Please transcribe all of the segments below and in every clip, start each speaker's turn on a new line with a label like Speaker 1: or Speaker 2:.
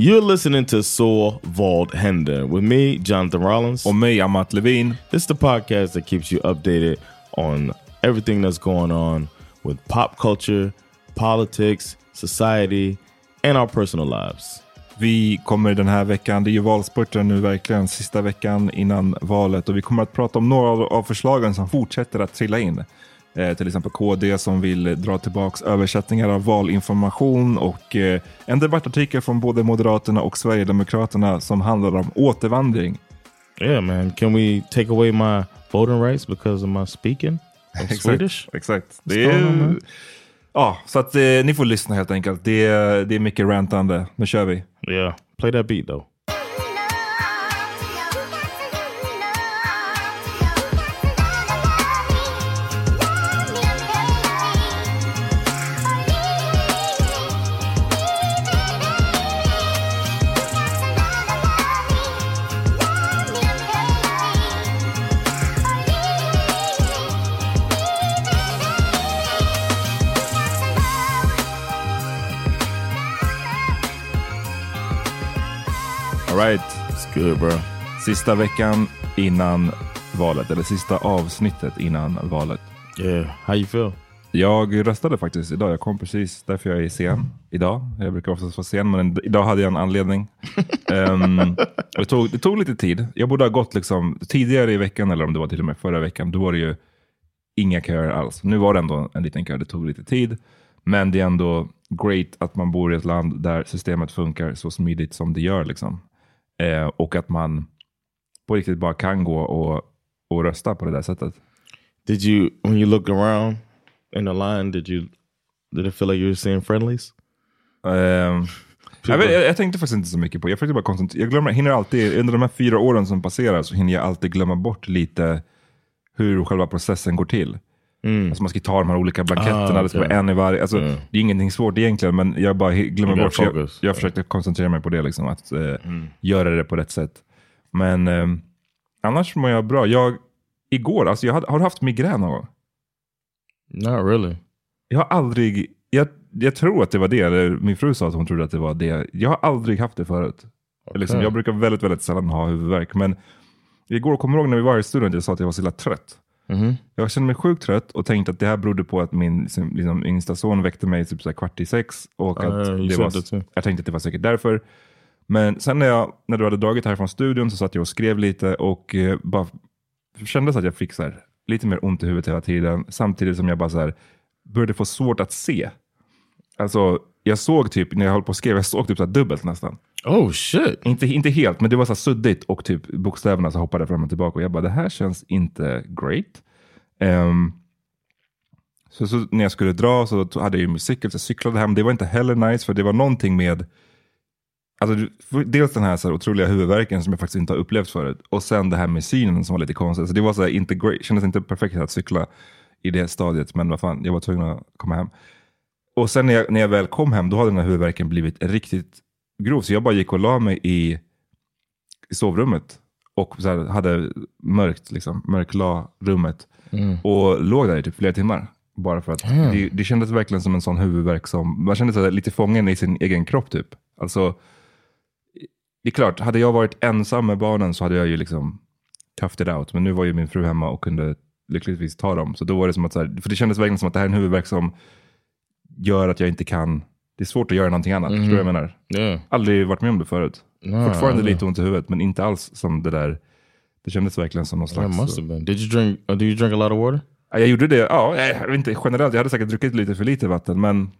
Speaker 1: You're listening to Så vad händer with me, Jonathan Rollins.
Speaker 2: Och mig, Amat Levine.
Speaker 1: Is the podcast that keeps you updated on everything that's going on with pop culture, politics, society, and our personal lives.
Speaker 2: Vi kommer den här veckan, det är ju valspurten nu verkligen, sista veckan innan valet och vi kommer att prata om några av förslagen som fortsätter att trilla in. Eh, till exempel KD som vill dra tillbaka översättningar av valinformation och eh, en debattartikel från både Moderaterna och Sverigedemokraterna som handlar om återvandring.
Speaker 1: Yeah man, can we take away my voting rights because of my speaking of
Speaker 2: exakt,
Speaker 1: Swedish?
Speaker 2: Exakt. Det är, ja, så att eh, ni får lyssna helt enkelt. Det är, det är mycket rantande. Nu kör vi.
Speaker 1: Yeah, play that beat though. Good bro.
Speaker 2: Sista veckan innan valet, eller sista avsnittet innan valet.
Speaker 1: Yeah, how you feel?
Speaker 2: Jag röstade faktiskt idag. Jag kom precis därför jag är sen idag. Jag brukar oftast vara sen, men idag hade jag en anledning. um, det, tog, det tog lite tid. Jag borde ha gått liksom, tidigare i veckan, eller om det var till och med förra veckan, då var det ju inga köer alls. Nu var det ändå en liten kö, det tog lite tid. Men det är ändå great att man bor i ett land där systemet funkar så smidigt som det gör. Liksom. Eh, och att man på riktigt bara kan gå och, och rösta på det där sättet.
Speaker 1: Did you, when you looked around in the line, did you Did it feel like you were seeing friendlies?
Speaker 2: Ehm, jag, vet, jag, jag tänkte faktiskt inte så mycket på Jag försökte bara koncentrera. Jag glömmer, hinner alltid, under de här fyra åren som passerar så hinner jag alltid glömma bort lite hur själva processen går till. Alltså man ska ta de här olika blanketterna,
Speaker 1: Ah,
Speaker 2: det
Speaker 1: okej.
Speaker 2: vara en i varje. Alltså,
Speaker 1: Mm.
Speaker 2: Det är ingenting svårt egentligen, men jag bara glömmer bort. Så jag, jag försökte koncentrera mig på det, liksom, att eh,
Speaker 1: Mm.
Speaker 2: göra det på rätt sätt. Men eh, annars mår jag bra. Jag, igår, alltså jag hade, har du haft migrän någon gång?
Speaker 1: Not really.
Speaker 2: Jag har aldrig, jag, jag tror att det var det, eller min fru sa att hon trodde att det var det. Jag har aldrig haft det förut. Liksom,
Speaker 1: Okej.
Speaker 2: jag brukar väldigt, väldigt sällan ha huvudvärk. Men igår, kommer du ihåg när vi var i studion, jag sa att jag var så jävla trött.
Speaker 1: Mhm.
Speaker 2: Jag kände mig sjukt trött och tänkte att det här berodde på att min liksom, liksom, yngsta son väckte mig typ så kvart i sex. Och att det var,
Speaker 1: too.
Speaker 2: jag tänkte att det var säkert därför. Men sen när, jag, när du hade dragit här från studion så satt jag och skrev lite och eh, bara kände så att jag fick så här, lite mer ont i huvudet hela tiden. Samtidigt som jag bara så här, började få svårt att se. Alltså, jag såg typ, när jag höll på att skriva, jag såg typ så dubbelt nästan.
Speaker 1: Oh shit.
Speaker 2: Inte, inte helt, men det var så suddigt och typ bokstäverna så hoppade fram och tillbaka. Och jag bara, det här känns inte great. Um, så, så när jag skulle dra så hade jag ju min cykel, så jag cyklade hem. Det var inte heller nice, för det var någonting med Alltså, dels den här, så här otroliga huvudvärken som jag faktiskt inte har upplevt förut. Och sen det här med synen som var lite konstigt. Så det var så här, inte great, kändes inte perfekt att cykla i det stadiet. Men vad fan, jag var tvungen att komma hem. Och sen när jag, när jag väl kom hem, då hade den här huvudvärken blivit riktigt grov. Så jag bara gick och la mig i, i sovrummet. Och så här, hade mörkt, liksom, mörkla rummet. Och låg där i typ flera timmar. Bara för att det, det kändes verkligen som en sån huvudvärk som, man kände sig lite fången i sin egen kropp typ. Alltså, det är klart, hade jag varit ensam med barnen så hade jag ju liksom toughed it out. Men nu var ju min fru hemma och kunde lyckligtvis ta dem. Så då var det som att, så här, för det kändes verkligen som att det här är en huvudvärk som gör att jag inte kan, det är svårt att göra någonting annat. Förstår du vad jag menar?
Speaker 1: Yeah.
Speaker 2: Aldrig varit med om det förut.
Speaker 1: No,
Speaker 2: Fortfarande
Speaker 1: know.
Speaker 2: lite ont i huvudet, men inte alls som det där. Det kändes verkligen som någon slags...
Speaker 1: must have been. Did you drink? Uh, do you drink a lot of water?
Speaker 2: Ja, Jag gjorde det, ja, jag vet inte generellt. Jag hade säkert druckit lite för lite vatten, men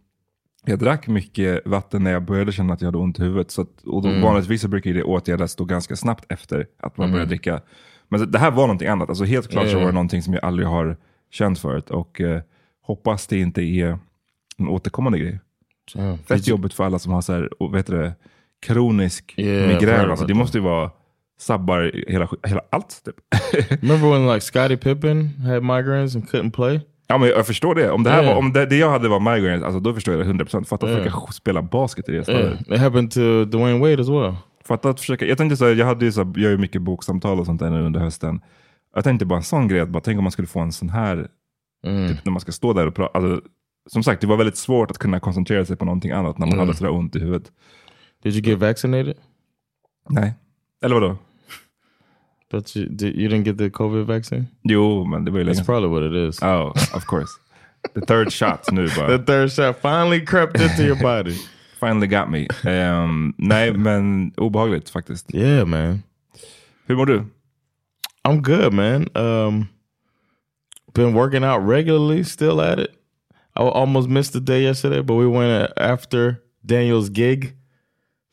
Speaker 2: jag drack mycket vatten när jag började känna att jag hade ont i huvudet. Så att, och då Vanligtvis så brukar det åtgärdas då ganska snabbt efter att man börjar dricka. Men så- det här var någonting annat. Alltså helt klart så
Speaker 1: Ja.
Speaker 2: var det någonting som jag aldrig har känt förut. Och eh, hoppas det inte är en återkommande grej.
Speaker 1: Damn.
Speaker 2: Fett jobbigt för alla som har så här, och vet du, kronisk
Speaker 1: Yeah,
Speaker 2: migrän. Alltså, det måste ju vara sabbar hela, hela allt. Typ.
Speaker 1: Remember when like Scottie Pippen had migraines and couldn't play?
Speaker 2: Ja, men jag förstår det. Om det, här
Speaker 1: Yeah.
Speaker 2: var, om det, det jag hade var migraines, alltså, då förstår jag det 100%. Fatta att
Speaker 1: Yeah.
Speaker 2: försöka spela basket i det stadiet.
Speaker 1: Yeah, it happened to Dwayne Wade as well.
Speaker 2: Fatta att försöka, jag tänkte så här, jag hade ju så här, jag gör ju mycket boksamtal och sånt där nu under hösten. Jag tänkte bara en sån grej, att bara, tänk om man skulle få en sån här,
Speaker 1: Mm.
Speaker 2: typ när man ska stå där och prata. Alltså, som sagt, det var väldigt svårt att kunna koncentrera sig på någonting annat när man
Speaker 1: Mm.
Speaker 2: hade sådär ont i huvudet.
Speaker 1: Did you get vaccinated?
Speaker 2: Nej. Eller vadå?
Speaker 1: But you, did, you didn't get the COVID vaccine?
Speaker 2: Jo, men det var ju länge
Speaker 1: That's probably what it is.
Speaker 2: Oh, of course. The third shot nu bara.
Speaker 1: The third shot finally crept into your body.
Speaker 2: Finally got me. Ehm, nej, men obehagligt faktiskt.
Speaker 1: Yeah, man.
Speaker 2: Hur mår du?
Speaker 1: I'm good, man. Um, been working out regularly, still at it. I almost missed the day yesterday, but we went after Daniel's gig,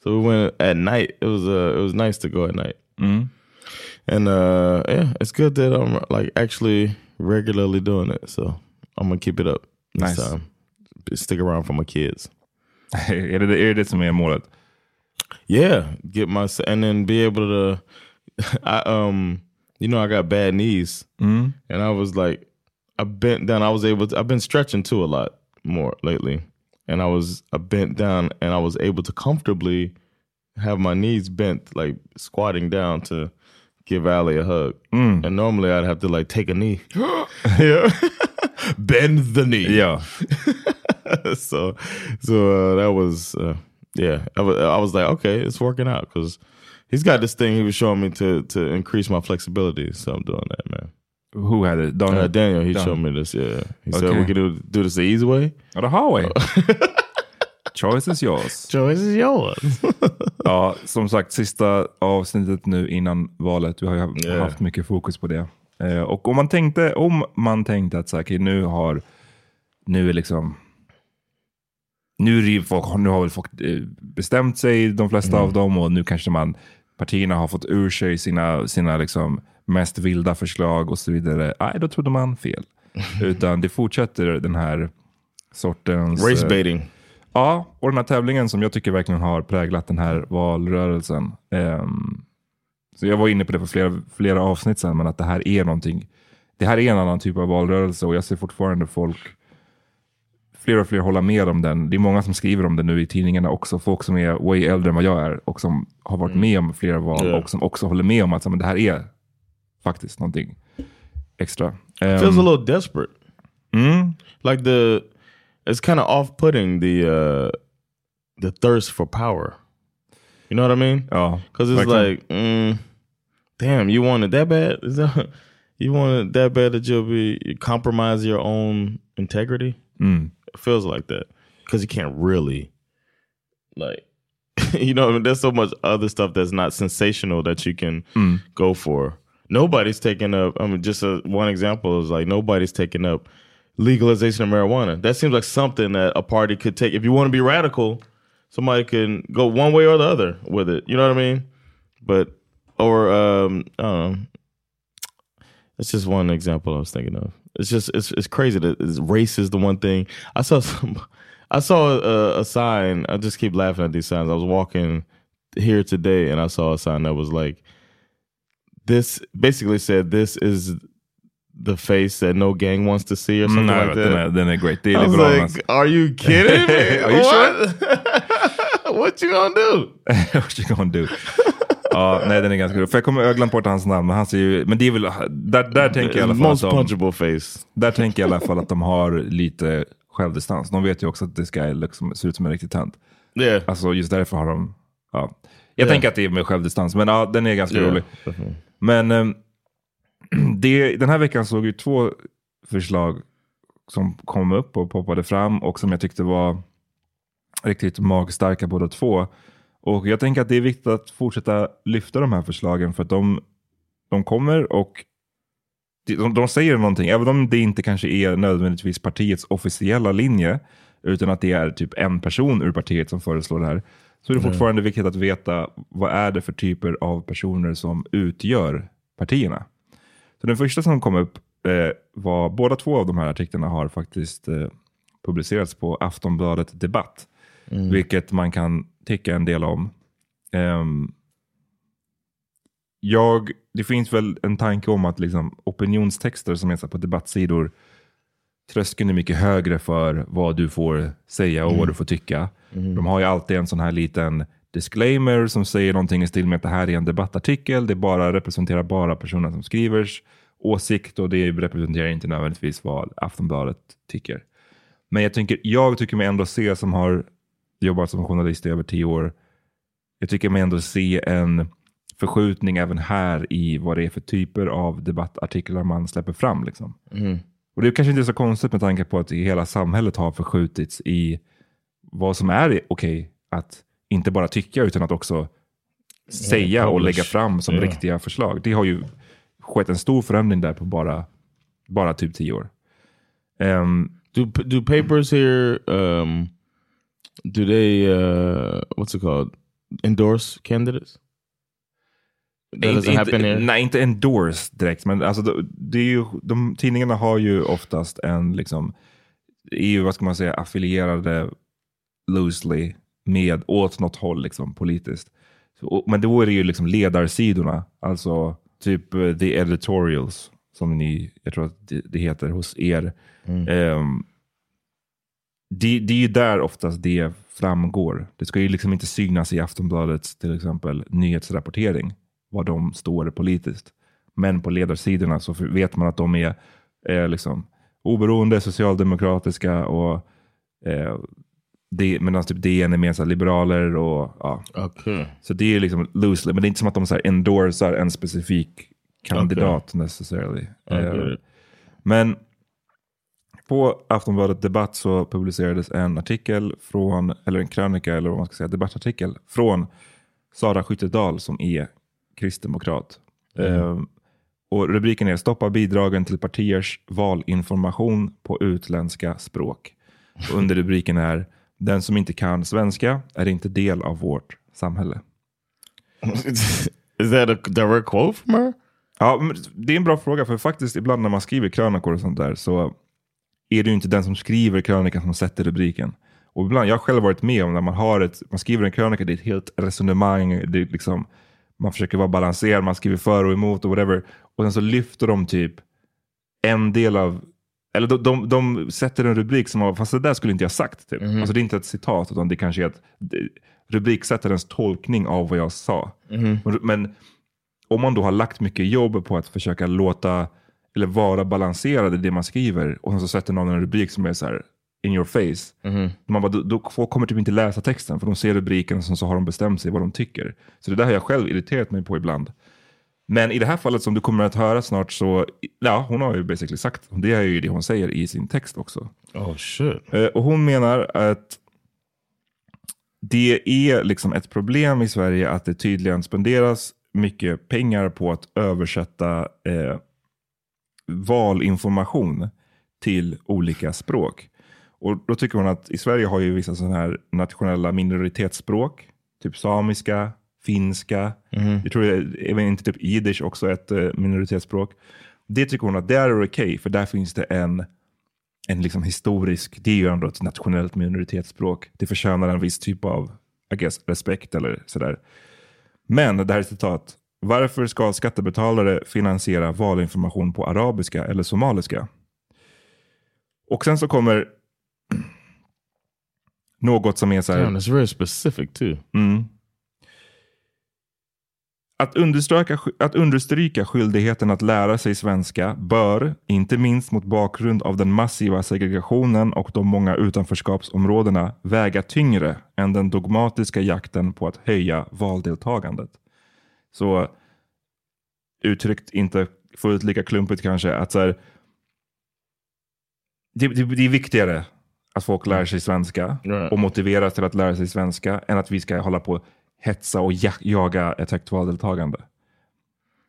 Speaker 1: so we went at night. It was uh, it was nice to go at night,
Speaker 2: Mm.
Speaker 1: and uh, yeah, it's good that I'm like actually regularly doing it. So I'm gonna keep it up
Speaker 2: Nice.
Speaker 1: time. Stick around for my kids.
Speaker 2: är, det, är det det som är målet?
Speaker 1: Yeah, get my and then be able to. I um, you know, I got bad knees,
Speaker 2: Mm.
Speaker 1: and I was like, I bent down. I was able to. I've been stretching too a lot more lately, and I was I bent down, and I was able to comfortably have my knees bent, like squatting down to give Allie a hug. And normally I'd have to like take a knee, yeah, bend the knee,
Speaker 2: yeah.
Speaker 1: so so uh, that was uh, yeah I was, I was like okay it's working out because he's got this thing he was showing me to to increase my flexibility so i'm doing that man
Speaker 2: Who had it? Daniel?
Speaker 1: uh, daniel he
Speaker 2: Daniel.
Speaker 1: showed me this yeah he said
Speaker 2: Okay.
Speaker 1: we could do, do this the easy way
Speaker 2: Ja, the hard way. Choice is yours.
Speaker 1: choice is yours
Speaker 2: Ja, som sagt, sista avsnittet nu innan valet. Vi har haft-
Speaker 1: Yeah.
Speaker 2: mycket fokus på det. Eh, och om man tänkte, om man tänkte att så här, okej, nu har, nu är liksom, nu, är folk, nu har väl folk eh, bestämt sig, de flesta av dem, och nu kanske man, partierna har fått ur sig sina, sina liksom mest vilda förslag och så vidare. Nej, då trodde man fel. Utan det fortsätter den här sortens...
Speaker 1: Race
Speaker 2: eh,
Speaker 1: baiting.
Speaker 2: Ja, och den här tävlingen som jag tycker verkligen har präglat den här valrörelsen. Ehm, så jag var inne på det för flera, flera avsnitt sen, men att det här är någonting. Det här är en annan typ av valrörelse och jag ser fortfarande folk, fler och fler hålla med om den. Det är många som skriver om det nu i tidningarna också. Folk som är way äldre än vad jag är och som har varit med om flera val
Speaker 1: Ja.
Speaker 2: och som också håller med om att så, men det här är faktiskt någonting extra. Ehm,
Speaker 1: feels a little desperate.
Speaker 2: mm,
Speaker 1: Like the, it's kind of off-putting the uh, the thirst for power. You know what I mean?
Speaker 2: ja,
Speaker 1: Because it's
Speaker 2: verkligen.
Speaker 1: like, mm, damn, you want it that bad? Is that, you want it that bad that you'll be you compromise your own integrity?
Speaker 2: Mm.
Speaker 1: It feels like that because you can't really, like, you know, I mean, there's so much other stuff that's not sensational that you can go for. Nobody's taking up. I mean, just a, one example is like nobody's taking up legalization of marijuana. That seems like something that a party could take. If you want to be radical, somebody can go one way or the other with it. You know what I mean? But or um, I don't know. That's just one example I was thinking of. It's just it's it's crazy that it's, race is the one thing. I saw some. I saw a, a sign. I just keep laughing at these signs. I was walking here today and I saw a sign that was like this basically said this is the face that no gang wants to see or something
Speaker 2: Nej,
Speaker 1: like that.
Speaker 2: den är great. Det
Speaker 1: I was like, are you kidding me?
Speaker 2: Are you
Speaker 1: what? what you gonna do?
Speaker 2: What you gonna do? Ja, nej den är ganska rolig. För jag, kommer, jag glömt bort hans namn, men han ser ju, men det är väl, där, där tänker jag i alla fall
Speaker 1: Most
Speaker 2: att de,
Speaker 1: face.
Speaker 2: där tänker jag i alla fall att de har lite självdistans. De vet ju också att det ska liksom se ut som en riktig tant.
Speaker 1: Yeah.
Speaker 2: Alltså just därför har de, ja. Jag
Speaker 1: Ja.
Speaker 2: tänker att det är med självdistans, men ja, den är ganska
Speaker 1: Yeah,
Speaker 2: rolig. Men ehm, det, den här veckan såg ju två förslag som kom upp och poppade fram och som jag tyckte var riktigt magstarka båda två. Och jag tänker att det är viktigt att fortsätta lyfta de här förslagen för att de, de kommer och de, de, säger någonting, även om det inte kanske är nödvändigtvis partiets officiella linje, utan att det är typ en person ur partiet som föreslår det här, så är det fortfarande viktigt att veta vad är det för typer av personer som utgör partierna. Så den första som kom upp eh, var, båda två av de här artiklarna har faktiskt eh, publicerats på Aftonbladet Debatt, vilket man kan tycka en del om. Ehm, jag, det finns väl en tanke om att liksom opinionstexter som är på debattsidor, tröskeln är mycket högre för vad du får säga och vad du får tycka. De har ju alltid en sån här liten disclaimer som säger någonting i stil med att det här är en debattartikel, det bara representerar bara personen som skrivers åsikt och det representerar inte nödvändigtvis vad Aftonbladet tycker. Men jag, tänker, jag tycker mig ändå se, som har jobbat som journalist i över tio år, jag tycker mig ändå se en förskjutning även här i vad det är för typer av debattartiklar man släpper fram. Liksom. Och det är kanske inte så konstigt med tanke på att hela samhället har förskjutits i vad som är okej att inte bara tycka utan att också säga och lägga fram som
Speaker 1: Ja.
Speaker 2: riktiga förslag. Det har ju skett en stor förändring där på bara, bara typ tio år. Ehm,
Speaker 1: Do do papers here? Um, do they? Uh, what's it called? Endorse candidates? That
Speaker 2: inte. Nej, inte endorse direkt, men alltså, det, det är ju, de, tidningarna har ju oftast en, liksom, är ju, vad ska man säga, affilierade loosely med, åt något håll liksom, politiskt. Så, och, men då är det ju liksom ledarsidorna, alltså typ eh, the editorials, som ni, jag tror att det, det heter hos er. Ehm, det, det är ju där oftast det framgår. Det ska ju liksom inte synas i Aftonbladets till exempel nyhetsrapportering var de står politiskt. Men på ledarsidorna så vet man att de är eh, liksom oberoende, socialdemokratiska och eh, det, medan typ DN är mer så liberaler och ja.
Speaker 1: Okay.
Speaker 2: Så det är liksom loosely, men det är inte som att de så här endorsar en specifik kandidat necessarily.
Speaker 1: Okay.
Speaker 2: Eh, men på Aftonbladet Debatt så publicerades en artikel från, eller en krönika, eller vad man ska säga, debattartikel från Sara Skyttedal som är kristdemokrat. Eh, och rubriken är Stoppa bidragen till partiers valinformation på utländska språk. Och under rubriken är Den som inte kan svenska är inte del av vårt samhälle.
Speaker 1: Is that a direct quote from her?
Speaker 2: Ja, det är en bra fråga, för faktiskt ibland när man skriver krönikor och sånt där så är det ju inte den som skriver krönikan som sätter rubriken. Och ibland, jag har själv varit med om när man har ett, man skriver en krönika, det är ett helt resonemang, det är liksom, man försöker vara balanserad, man skriver för och emot och whatever. Och sen så lyfter de typ en del av, eller de, de, de sätter en rubrik som, var, fast det där skulle inte jag sagt. Typ. Alltså det är inte ett citat, utan det kanske är ett det- rubriksättarens tolkning av vad jag sa. Men om man då har lagt mycket jobb på att försöka låta, eller vara balanserad i det man skriver och sen så sätter någon en rubrik som är så här in your face. Man bara, då, då folk kommer typ inte läsa texten för de ser rubriken och så har de bestämt sig vad de tycker. Så det där har jag själv irriterat mig på ibland. Men i det här fallet som du kommer att höra snart så, ja hon har ju basically sagt, det är ju det hon säger i sin text också.
Speaker 1: Oh shit.
Speaker 2: Eh, Och hon menar att det är liksom ett problem i Sverige att det tydligen spenderas mycket pengar på att översätta eh, valinformation till olika språk. Och då tycker hon att i Sverige har ju vissa sådana här nationella minoritetsspråk. Typ samiska, finska. Jag tror det är, även inte typ jiddisch också ett eh, minoritetsspråk. Det tycker hon att det är okej, för där finns det en en liksom historisk, det är ju ändå ett nationellt minoritetsspråk. Det förtjänar en viss typ av I guess, respekt eller sådär. Men det här är ett citat. Varför ska skattebetalare finansiera valinformation på arabiska eller somaliska? Och sen så kommer något som är så här.
Speaker 1: Damn, it's very specific too.
Speaker 2: Mm. Att understryka, att understryka skyldigheten att lära sig svenska bör, inte minst mot bakgrund av den massiva segregationen och de många utanförskapsområdena, väga tyngre än den dogmatiska jakten på att höja valdeltagandet. Så uttryckt inte fullt lika klumpigt kanske, att så här, det, det, det är viktigare att folk lär sig svenska
Speaker 1: Right.
Speaker 2: och motiveras till att lära sig svenska än att vi ska hålla på och hetsa och ja- jaga ett högt valdeltagande.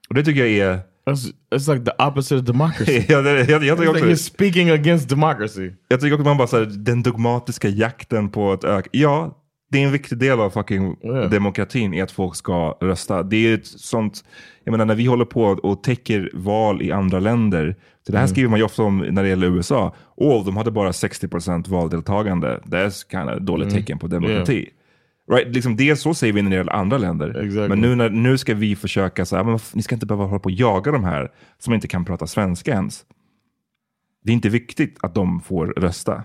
Speaker 2: Och det tycker jag är...
Speaker 1: That's it's like the opposite of democracy.
Speaker 2: jag, jag, jag, jag, tycker
Speaker 1: like you're
Speaker 2: också,
Speaker 1: speaking against democracy.
Speaker 2: jag tycker också man bara så här, den dogmatiska jakten på att öka... Ja, det är en viktig del av fucking
Speaker 1: Ja.
Speaker 2: demokratin i att folk ska rösta. Det är ett sånt... Jag menar när vi håller på och täcker val i andra länder. Så det här skriver man ju ofta om när det gäller USA. Åh, de hade bara 60% valdeltagande. Det är kind of dåligt tecken på demokrati. Right? Liksom det så säger vi när det gäller andra länder.
Speaker 1: Exactly.
Speaker 2: Men nu, när, nu ska vi försöka, så här, men ni ska inte behöva hålla på och jaga de här som inte kan prata svenska ens. Det är inte viktigt att de får rösta.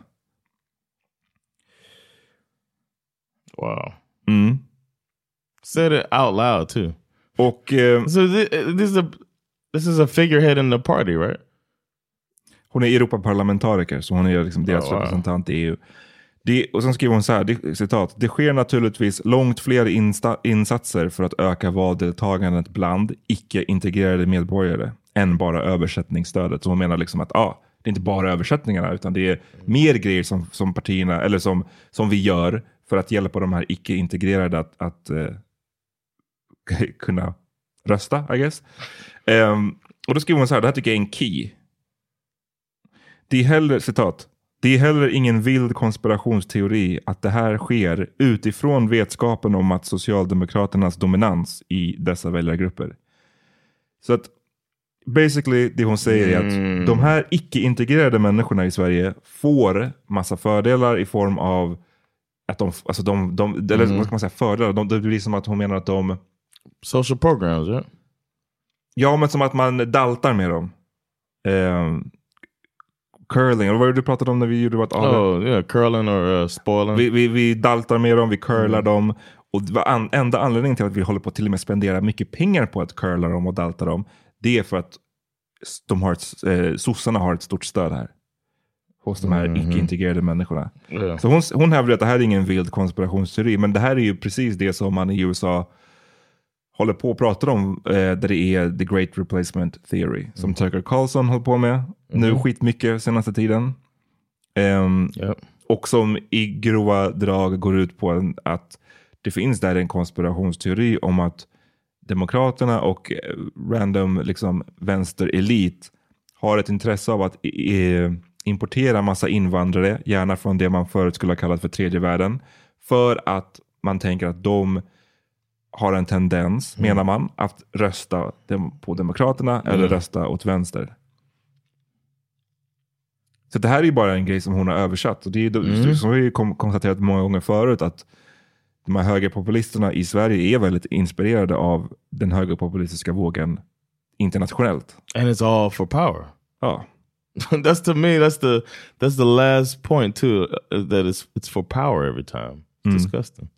Speaker 1: Wow.
Speaker 2: Mm.
Speaker 1: Said it out loud too.
Speaker 2: Och eh,
Speaker 1: So thi- this is a this is a figurehead in the party, right?
Speaker 2: hon är Europaparlamentariker, så hon är liksom deras
Speaker 1: Oh, wow.
Speaker 2: representant i EU. Det, och sen skriver hon så här, det, citat, det sker naturligtvis långt fler insta, insatser för att öka valdeltagandet bland icke-integrerade medborgare än bara översättningsstödet. Så hon menar liksom att ah, det är inte bara översättningarna, utan det är mer grejer som, som partierna, eller som, som vi gör för att hjälpa de här icke-integrerade att, att eh, kunna rösta, I guess. Ehm, och då skriver hon så här, det här tycker jag är en key. Det är heller, citat, det är heller ingen vild konspirationsteori att det här sker utifrån vetskapen om att Socialdemokraternas dominans i dessa väljargrupper. Så att basically det hon säger är att de här icke-integrerade människorna i Sverige får massa fördelar i form av att de, alltså de, de eller vad ska man säga, fördelar, de, det blir som att hon menar att de,
Speaker 1: Social programs, right?
Speaker 2: ja men som att man daltar med dem. Ehm, curling, och vad var det du pratade om när vi gjorde vårt AV?
Speaker 1: Oh yeah, curling or uh, spoiling.
Speaker 2: Vi, vi, vi daltar med dem, vi curlar dem. Och an, enda anledningen till att vi håller på att till och med spendera mycket pengar på att curla dem och dalta dem. Det är för att de har ett, eh, sossarna har ett stort stöd här. Hos de här icke-integrerade människorna.
Speaker 1: Yeah.
Speaker 2: Så hon, hon hävdar att det här är ingen vild konspirationsteori. Men det här är ju precis det som man i USA håller på och pratar om. Eh, där det är the great replacement theory. Som Tucker Carlson håller på med nu skitmycket senaste tiden. Ehm,
Speaker 1: Yep.
Speaker 2: och som i grova drag går ut på att det finns där en konspirationsteori om att Demokraterna och eh, random liksom, vänsterelit har ett intresse av att i, i, importera massa invandrare, gärna från det man förut skulle ha kallat för tredje världen, för att man tänker att de har en tendens, menar man, att rösta dem- på Demokraterna eller rösta åt vänster. Så det här är ju bara en grej som hon har översatt. Och det är mm. som vi konstaterat många gånger förut, att de här högerpopulisterna i Sverige är väldigt inspirerade av den högerpopulistiska vågen internationellt.
Speaker 1: And it's all for power.
Speaker 2: Ja.
Speaker 1: that's to me, that's the, that's the last point too, uh, that it's, it's for power every time. It's mm. disgusting.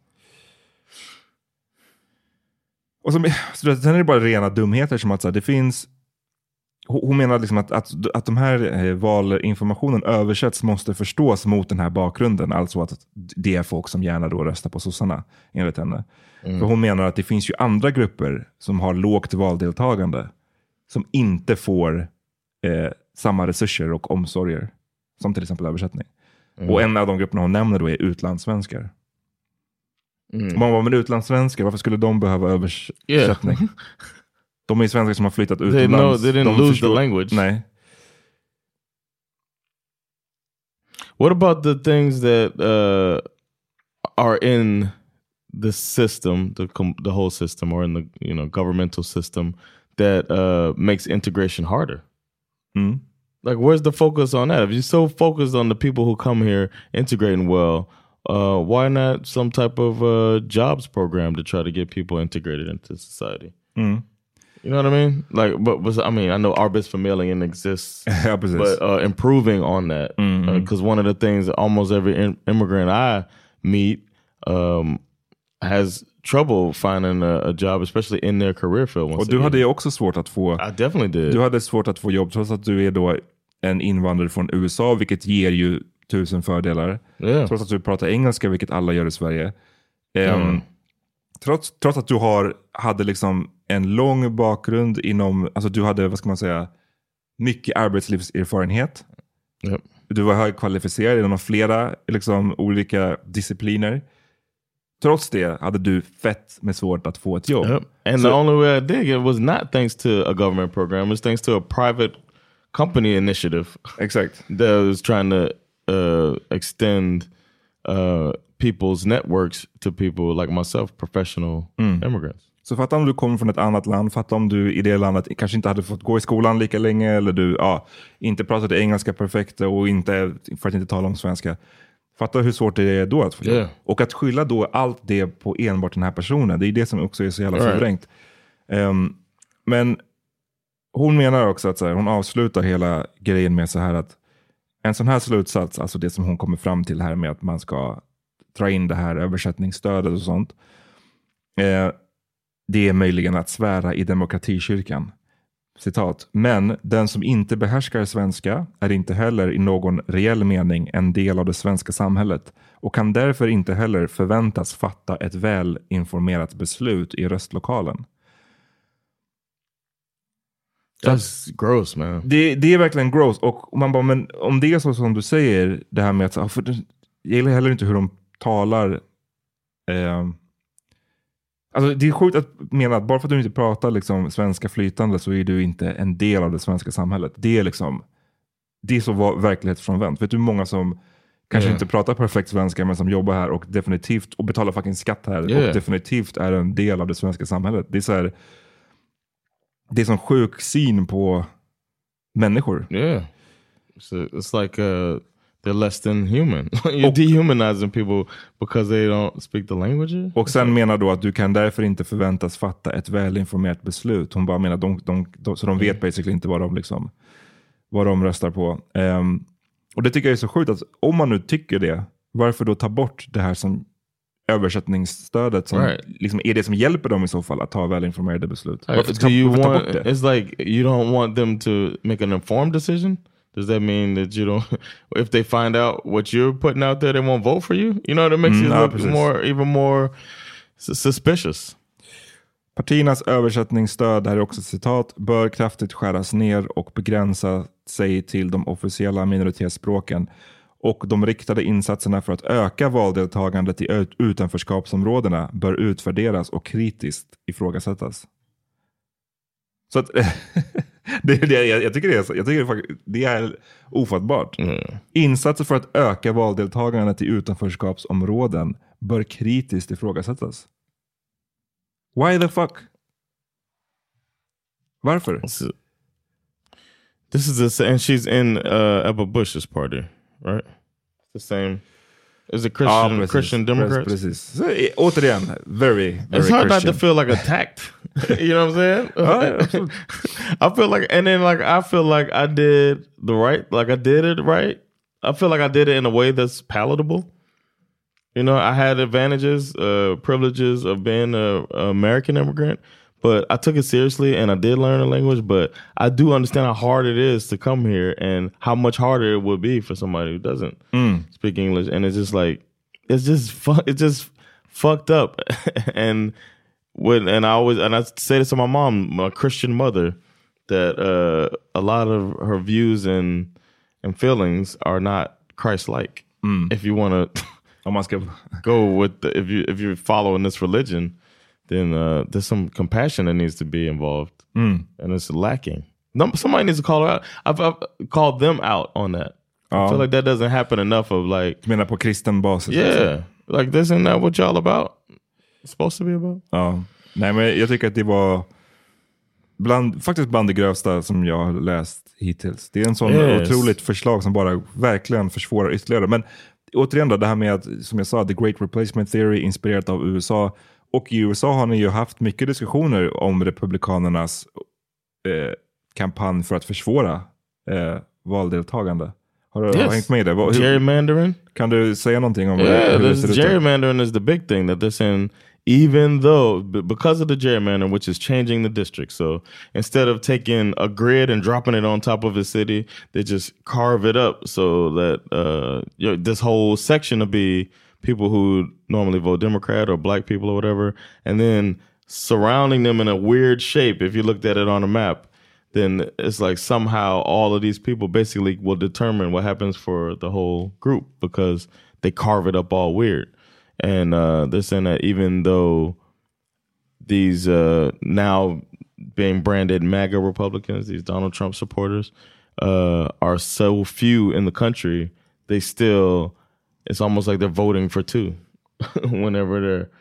Speaker 2: Och som, så sen är det bara rena dumheter som att så här, det finns hon menar liksom att, att, att de här eh, valinformationen översätts måste förstås mot den här bakgrunden. Alltså att det är folk som gärna då röstar på sossarna, enligt henne. Mm. För hon menar att det finns ju andra grupper som har lågt valdeltagande. Som inte får eh, samma resurser och omsorger. Som till exempel översättning. Mm. Och en av de grupperna hon nämner då är utlandssvenskar. Mm. Man var med utlandssvenskar, varför skulle de behöva översättning? Yeah. De är svenskar som har flyttat utomlands.
Speaker 1: They, know, they didn't de lose förstår, the language.
Speaker 2: Nej.
Speaker 1: What about the things that uh, are in the system, the the whole system, or in the you know governmental system that uh, makes integration harder?
Speaker 2: Mm.
Speaker 1: Like, where's the focus on that? If you're so focused on the people who come here integrating well, uh, why not some type of uh, jobs program to try to get people integrated into society?
Speaker 2: Mm.
Speaker 1: You know what I mean? Like, but, but I mean, I know Arbetsförmedlingen exists, but uh, improving on that because
Speaker 2: mm -hmm.
Speaker 1: uh, one of the things almost every immigrant I meet um, has trouble finding a, a, job, especially in their career field.
Speaker 2: Och du hade ju också svårt att få.
Speaker 1: I definitely did.
Speaker 2: Du hade svårt att få jobb trots att du är då en invandrare från USA, vilket ger ju tusen fördelar.
Speaker 1: Yeah.
Speaker 2: Trots att du pratar engelska, vilket alla gör i Sverige. Um, mm. trots, trots att du har, hade liksom en lång bakgrund inom, alltså du hade, vad ska man säga, mycket arbetslivserfarenhet.
Speaker 1: Yep.
Speaker 2: Du var högkvalificerad inom flera liksom, olika discipliner. Trots det hade du fett med svårt att få ett jobb. Yep.
Speaker 1: And so, the only way I did it was not thanks to a government program, it was thanks to a private company initiative.
Speaker 2: Exakt.
Speaker 1: that was trying to uh, extend uh, people's networks to people like myself, professional mm. immigrants.
Speaker 2: Så fatta om du kommer från ett annat land, fatta om du i det landet kanske inte hade fått gå i skolan lika länge eller du ja, inte pratade engelska perfekt och inte, för att inte tala om svenska. Fatta hur svårt det är då att få
Speaker 1: yeah.
Speaker 2: Och att skylla då allt det på enbart den här personen, det är det som också är så jävla förvrängt. Right. Um, men hon menar också att så här, hon avslutar hela grejen med så här att en sån här slutsats, alltså det som hon kommer fram till här med att man ska dra in det här översättningsstödet och sånt. Eh, det är möjligen att svära i demokratikyrkan. Citat. Men den som inte behärskar svenska är inte heller i någon reell mening en del av det svenska samhället och kan därför inte heller förväntas fatta ett välinformerat beslut i röstlokalen.
Speaker 1: That's gross man.
Speaker 2: Det, det är verkligen gross. Och man bara, men om det är så som du säger, det här med att, jag gillar heller inte hur de talar. Eh, Alltså, det är sjukt att mena att bara för att du inte pratar liksom, svenska flytande så är du inte en del av det svenska samhället. Det är liksom det är så verklighetsfrånvänt. Vet du hur många som kanske yeah. inte pratar perfekt svenska men som jobbar här och definitivt och betalar fucking skatt här yeah. och definitivt är en del av det svenska samhället. Det är så här, det är sån sjuk syn på människor.
Speaker 1: Yeah. So it's like uh, they're less than human. You're och, dehumanizing people because they don't speak the language.
Speaker 2: Och sen menar då att du kan därför inte förväntas fatta ett välinformerat beslut. Hon bara menar de, de, de, så de vet mm. basically inte vad de, liksom, vad de röstar på. Um, och det tycker jag är så sjukt att om man nu tycker det, varför då ta bort det här som översättningsstödet som right. liksom är det som hjälper dem i så fall att ta välinformerade beslut.
Speaker 1: Varför, do you want, It's like you don't want them to make an informed decision? Does that mean that you don't if they find out what you're putting out there they won't vote for you you know it makes mm, you look precis. more even more suspicious
Speaker 2: Partiernas översättningsstöd, här är också citat, bör kraftigt skäras ner och begränsa sig till de officiella minoritetsspråken och de riktade insatserna för att öka valdeltagandet i utanförskapsområdena bör utvärderas och kritiskt ifrågasättas. Så att, det, det, jag, jag, tycker det är, jag tycker det är ofattbart.
Speaker 1: Mm.
Speaker 2: Insatser för att öka valdeltagandet i utanförskapsområden bör kritiskt ifrågasättas. Why the fuck? Varför?
Speaker 1: This is the sa- and she's in uh, Ebba Bush's party, right? The same. Is it Christian
Speaker 2: precis.
Speaker 1: Christian Democrats?
Speaker 2: Precis. Så, återigen, very, very
Speaker 1: It's hard not
Speaker 2: Christian.
Speaker 1: to feel like attacked. You know what I'm saying? I feel like, and then like I feel like I did the right, like I did it right. I feel like I did it in a way that's palatable. You know, I had advantages, uh, privileges of being a, a American immigrant, but I took it seriously and I did learn the language. But I do understand how hard it is to come here and how much harder it would be for somebody who doesn't speak English. And it's just like it's just fu- it's just fucked up. and when and I always and I say this to my mom, my Christian mother, that uh, a lot of her views and and feelings are not Christ-like. If you want to
Speaker 2: Om man ska...
Speaker 1: go with the, if you if you're following this religion, then uh, there's some compassion that needs to be involved, and it's lacking. Somebody needs to call her out. I've, I've called them out on that. I feel like that doesn't happen enough. Of like,
Speaker 2: Du menar på kristen basis?
Speaker 1: yeah, like this isn't that what y'all about? It's be about.
Speaker 2: Ja. Nej, men jag tycker att det var bland, faktiskt bland det grövsta som jag har läst hittills. Det är en sån
Speaker 1: Yes.
Speaker 2: otroligt förslag som bara verkligen försvårar ytterligare. Men återigen då, det här med att, som jag sa, the great replacement theory inspirerat av USA. Och i USA har ni ju haft mycket diskussioner om republikanernas eh, kampanj för att försvåra eh, valdeltagande. Har du du hängt med i det? Hur-
Speaker 1: Gerrymandering.
Speaker 2: Kan du säga någonting om
Speaker 1: Yeah,
Speaker 2: det
Speaker 1: gerrymandering is the big thing that they're saying. Even though, because of the gerrymandering, which is changing the district, so instead of taking a grid and dropping it on top of a city, they just carve it up so that uh, you know, this whole section will be people who normally vote Democrat or black people or whatever, and then surrounding them in a weird shape. If you looked at it on a map, then it's like somehow all of these people basically will determine what happens for the whole group because they carve it up all weird. And uh, they're saying that even though these uh, now being branded MAGA Republicans, these Donald Trump supporters, uh, are so few in the country, they still, it's almost like they're voting for two whenever they're,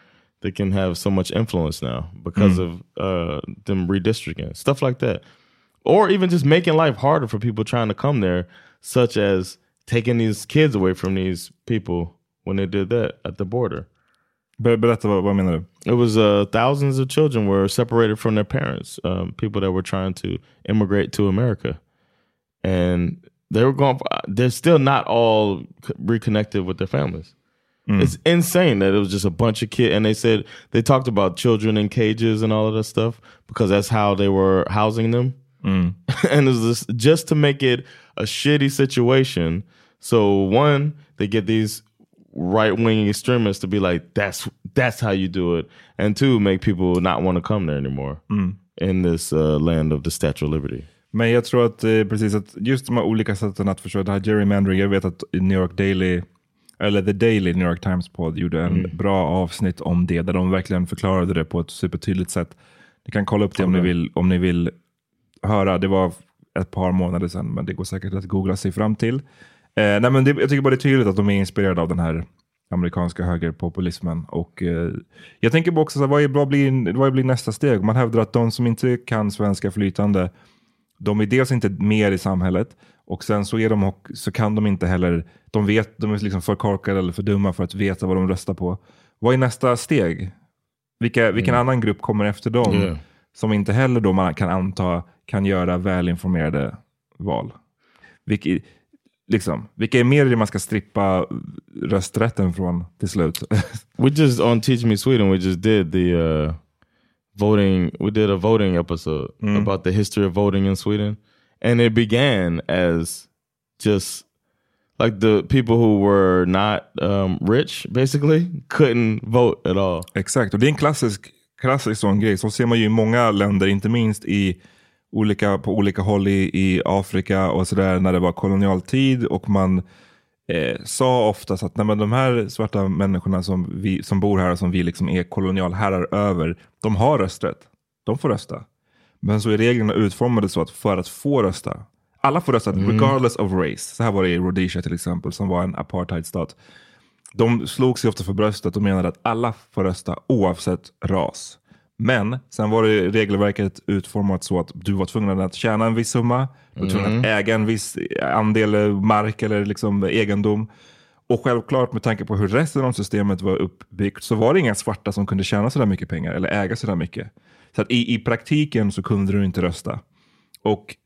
Speaker 1: they can have so much influence now because of uh, them redistricting, stuff like that. Or even just making life harder for people trying to come there, such as taking these kids away from these people when they did that at the border.
Speaker 2: Ber- Berätta, vad, vad menar du?
Speaker 1: It was uh, thousands of children were separated from their parents, um, people that were trying to immigrate to America, and they were going. They're still not all reconnected with their families. It's insane that it was just a bunch of kids, and they said they talked about children in cages and all of that stuff because that's how they were housing them, and it was just, just to make it a shitty situation. So one, they get these right wing extremists to be like, "That's that's how you do it," and two, make people not want to come there anymore in this uh, land of the Statue of Liberty.
Speaker 2: Men jag tror att eh, precis att just de här olika sätten att förstå det här gerrymandering. Jag vet att New York Daily, eller The Daily New York Times podd gjorde en bra avsnitt om det. Där de verkligen förklarade det på ett supertydligt sätt. Ni kan kolla upp det om, ni vill, om ni vill höra. Det var ett par månader sedan, men det går säkert att googla sig fram till. Eh, nej, men det, jag tycker bara det är tydligt att de är inspirerade av den här amerikanska högerpopulismen. Och, eh, jag tänker också, så här, vad, är, vad, blir, vad blir nästa steg? Man hävdar att de som inte kan svenska flytande, de är dels inte mer i samhället och sen så, är de, så kan de inte heller, de vet, de är liksom för korkade eller för dumma för att veta vad de röstar på. Vad är nästa steg? Vilka, vilken annan grupp kommer efter dem?
Speaker 1: Yeah.
Speaker 2: Som inte heller då man kan anta kan göra välinformerade val. Vilka, liksom, vilka är mer det man ska strippa rösträtten från till slut?
Speaker 1: We just on Teach Me Sweden. We just did the uh, voting. We did a voting episode about the history of voting in Sweden, and it began as just like the people who were not um, rich, basically, couldn't vote at all.
Speaker 2: Exakt, och det är en klassisk, klassisk sån grej. Så ser man ju i många länder, inte minst i olika, på olika håll i, i Afrika och sådär när det var kolonialtid och man eh, sa oftast att nej, men de här svarta människorna som, vi, som bor här och som vi liksom är kolonialherrar över, de har rösträtt. De får rösta. Men så är reglerna utformade så att för att få rösta, alla får rösta regardless of race. Så här var det i Rhodesia till exempel, som var en apartheidstat. De slog sig ofta för bröstet och menade att alla får rösta oavsett ras. Men sen var det regelverket utformat så att du var tvungen att tjäna en viss summa, du var tvungen att äga en viss andel mark eller liksom egendom. Och självklart med tanke på hur resten av systemet var uppbyggt så var det inga svarta som kunde tjäna sådär mycket pengar eller äga sådär mycket. Så att i, i praktiken så kunde du inte rösta. Och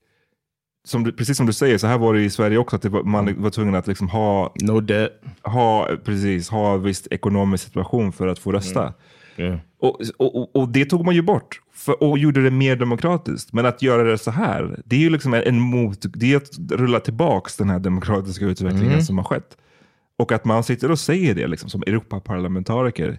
Speaker 2: som du, precis som du säger, så här var det i Sverige också, att var, man var tvungen att liksom ha,
Speaker 1: No debt.
Speaker 2: ha, precis, ha en viss ekonomisk situation för att få rösta.
Speaker 1: Yeah.
Speaker 2: Och, och, och- det tog man ju bort för, och gjorde det mer demokratiskt. Men att göra det så här, det är ju liksom en, mot, det är att rulla tillbaks den här demokratiska utvecklingen som har skett. Och att man sitter och säger det liksom, som Europaparlamentariker.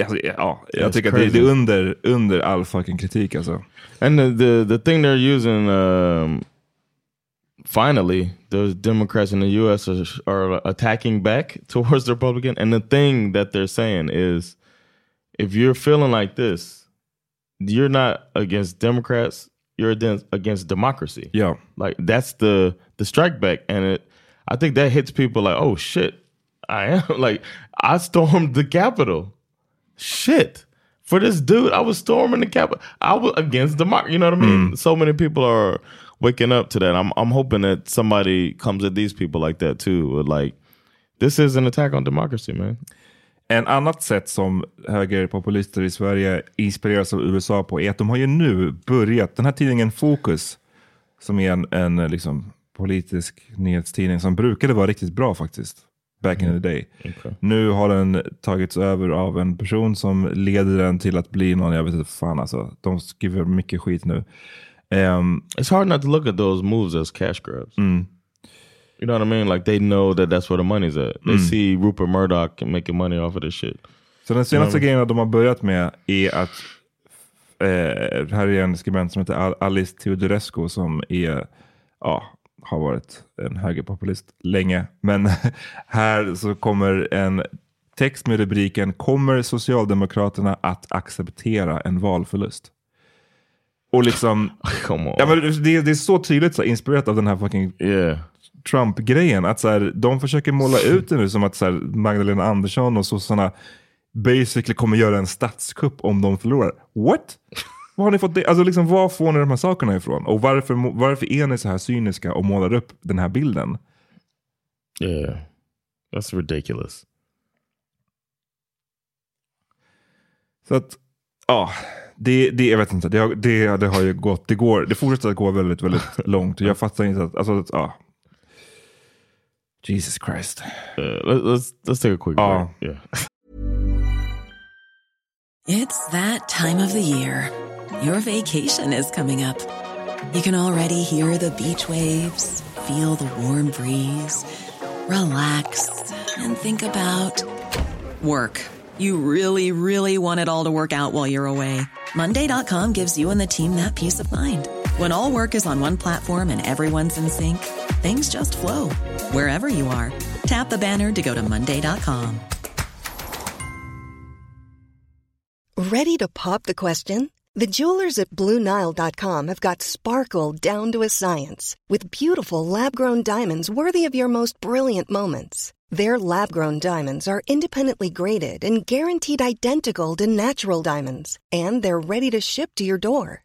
Speaker 2: Alltså, ja, jag tycker att det,
Speaker 1: crazy.
Speaker 2: det är under, under all fucking kritik alltså.
Speaker 1: And the, the the thing they're using, um, finally, the Democrats in the U.S. are, are attacking back towards the Republican. And the thing that they're saying is, if you're feeling like this, you're not against Democrats. You're against, against democracy.
Speaker 2: Yeah,
Speaker 1: Like that's the the strike back, and it. I think that hits people like, oh shit, I am like I stormed the Capitol. Shit. For this dude, I was storming the Capitol. I was against democracy. You know what I mean? Mm. So many people are waking up to that. I'm I'm hoping that somebody comes at these people like that too. Like, this is an attack on democracy, man.
Speaker 2: En annat sätt som högerpopulister i Sverige inspireras av USA på är att de har ju nu börjat, den här tidningen Fokus, som är en, en eh, liksom, politisk nyhetstidning som brukade vara riktigt bra faktiskt, back in the day. Nu har den tagits över av en person som leder den till att bli någon, jag vet inte fan alltså, de skriver mycket skit nu. Ehm,
Speaker 1: It's hard not to look at those moves as cash grabs. You know what I mean? Like they know that that's where the money's at. They see Rupert Murdoch making money off of this shit.
Speaker 2: Så den senaste grejen de har börjat med är att, eh, här är en skribent som heter Al- Alice Teodorescu som är, ja, har varit en högerpopulist länge. Men här så kommer en text med rubriken Kommer Socialdemokraterna att acceptera en valförlust? Och liksom, ja, men det, det är så tydligt så inspirerat av den här fucking
Speaker 1: yeah.
Speaker 2: Trump-grejen. Att så här, de försöker måla ut det nu som att så här, Magdalena Andersson och sossarna basically kommer göra en statskupp om de förlorar. What? Var har ni fått det? Alltså liksom, var får ni de här sakerna ifrån? Och varför, varför är ni så här cyniska och målar upp den här bilden?
Speaker 1: Yeah. That's ridiculous.
Speaker 2: Så att, ja, det, det, jag vet inte, det, det, det har ju gått, det går, det fortsätter att gå väldigt, väldigt långt. Jag fattar inte att, alltså, att, ja. Jesus Christ.
Speaker 1: Uh, let, let's let's take a quick
Speaker 2: Oh.
Speaker 1: break. Yeah.
Speaker 3: It's that time of the year. Your vacation is coming up. You can already hear the beach waves, feel the warm breeze, relax, and think about work. You really, really want it all to work out while you're away. Monday.com gives you and the team that peace of mind. When all work is on one platform and everyone's in sync, things just flow wherever you are. Tap the banner to go to Monday.com.
Speaker 4: Ready to pop the question? The jewelers at BlueNile.com have got sparkle down to a science with beautiful lab grown diamonds worthy of your most brilliant moments. Their lab grown diamonds are independently graded and guaranteed identical to natural diamonds, and they're ready to ship to your door.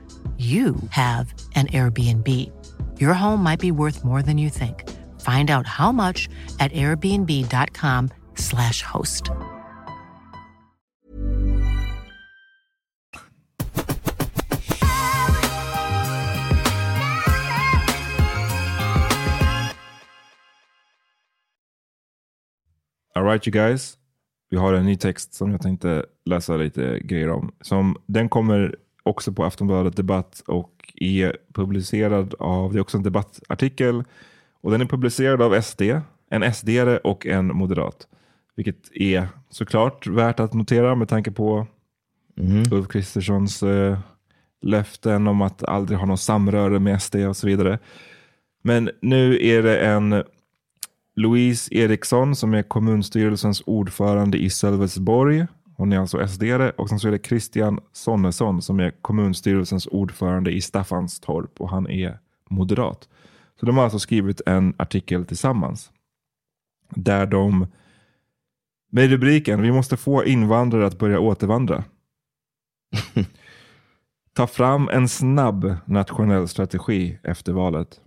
Speaker 5: you have an Airbnb. Your home might be worth more than you think. Find out how much at airbnb.com/slash host.
Speaker 2: Alright you guys. Vi har en ny text som jag tänkte läsa lite grejer om. Som, den kommer också på Aftonbladet Debatt och är publicerad av, det är också en debattartikel och den är publicerad av SD, en sd och en moderat. Vilket är såklart värt att notera med tanke på mm. Ulf Kristerssons eh, löften om att aldrig ha någon samröre med SD och så vidare. Men nu är det en Louise Eriksson som är kommunstyrelsens ordförande i Sölvesborg. Hon är alltså SD och sen så är det Christian Sonnesson som är kommunstyrelsens ordförande i Staffanstorp och han är moderat. Så de har alltså skrivit en artikel tillsammans där de med rubriken Vi måste få invandrare att börja återvandra. Ta fram en snabb nationell strategi efter valet.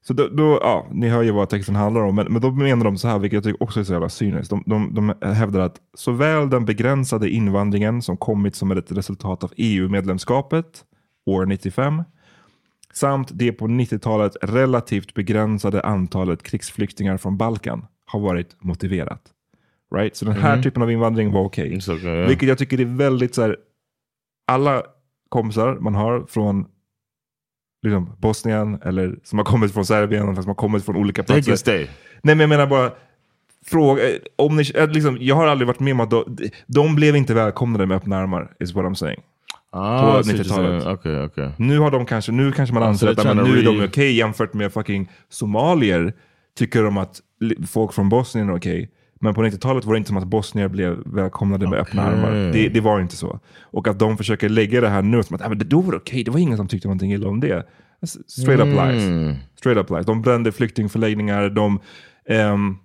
Speaker 2: Så då, då, ja, ni hör ju vad texten handlar om, men, men då menar de så här, vilket jag tycker också är så jävla cyniskt. De, de, de hävdar att såväl den begränsade invandringen som kommit som ett resultat av EU-medlemskapet år 95, samt det på 90-talet relativt begränsade antalet krigsflyktingar från Balkan har varit motiverat. Right? Så den här mm. typen av invandring var okej. Okay. Vilket jag tycker är väldigt så här, alla kompisar man har från liksom, Bosnien eller som har kommit från Serbien, som har kommit från olika platser.
Speaker 1: Stay.
Speaker 2: Nej men jag menar bara, fråga, om ni, eh, liksom, jag har aldrig varit med om att de, de blev inte välkomnade med öppna armar, is what I'm saying.
Speaker 1: Ah, på 90-talet. Okay, okay.
Speaker 2: Nu, har de kanske, nu kanske man anser att men nu är de okej okay, jämfört med fucking somalier. Tycker de att folk från Bosnien är okej. Okay. Men på 90-talet var det inte som att bosnier blev välkomnade med okay. öppna armar. Det, det, var inte så. Och att de försöker lägga det här nu som att ah, men det då var det okej, okay. det var ingen som tyckte någonting illa om det. Straight up lies. Mm. Straight up lies. De brände flyktingförläggningar. De, um,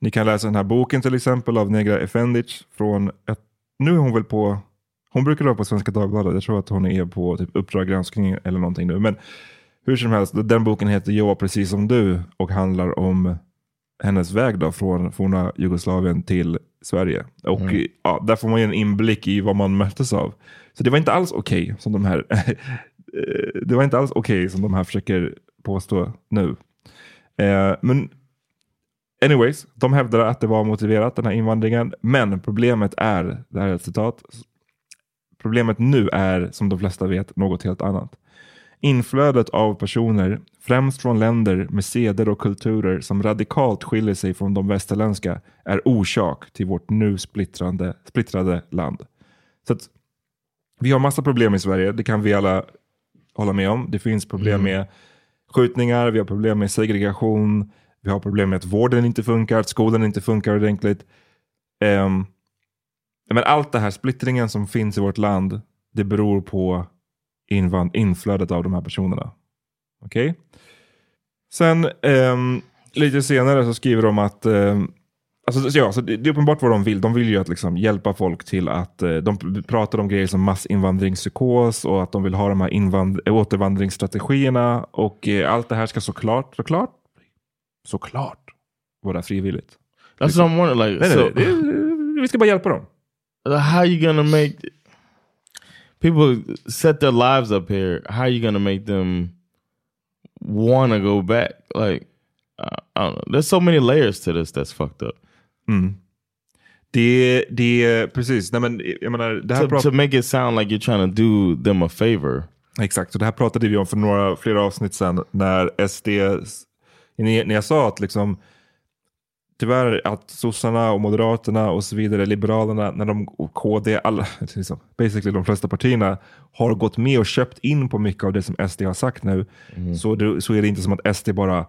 Speaker 2: ni kan läsa den här boken till exempel av Negra Efendic. Från ett, nu är hon väl på, hon brukar vara på Svenska Dagbladet. Jag tror att hon är på typ Uppdrag granskning eller någonting nu. Men hur som helst, den boken heter Jag precis som du och handlar om hennes väg då från forna Jugoslavien till Sverige. Och mm. ja, där får man ju en inblick i vad man möttes av. Så det var inte alls okej okay, som de här det var inte alls okej okay, som de här försöker påstå nu. Eh, men anyways, de hävdar att det var motiverat den här invandringen. Men problemet är, det här är ett citat, problemet nu är som de flesta vet något helt annat. Inflödet av personer, främst från länder med seder och kulturer som radikalt skiljer sig från de västerländska, är orsak till vårt nu splittrande, splittrade land. Så att, vi har massa problem i Sverige, det kan vi alla hålla med om. Det finns problem mm. med skjutningar, vi har problem med segregation, vi har problem med att vården inte funkar, att skolan inte funkar ordentligt. Um, men allt det här, splittringen som finns i vårt land, det beror på invand inflödet av de här personerna. Okej? Okay? Sen um, lite senare så skriver de att um, Alltså, ja, så det, det är uppenbart vad de vill. De vill ju att liksom hjälpa folk till att... Eh, de pratar om grejer som massinvandringspsykos och att de vill ha de här invand återvandringsstrategierna. Och eh, allt det här ska såklart, såklart, såklart vara frivilligt.
Speaker 1: That's what I'm. Like,
Speaker 2: nej, so, nej, det, vi ska bara hjälpa dem.
Speaker 1: How you gonna make people set their lives up here? How are you gonna make them wanna go back? Like, I don't know. There's so many layers to this that's fucked up.
Speaker 2: Mm. Det, det, precis. Nej, men, jag menar, det här
Speaker 1: to, to make it sound like you're trying to do them a favor.
Speaker 2: Exakt, och det här pratade vi om för några, flera avsnitt sedan när SD, när jag sa att liksom, tyvärr att sossarna och moderaterna och så vidare, liberalerna, när de, och KD, alla, liksom, basically de flesta partierna har gått med och köpt in på mycket av det som SD har sagt nu, mm. så, det, så är det inte som att SD bara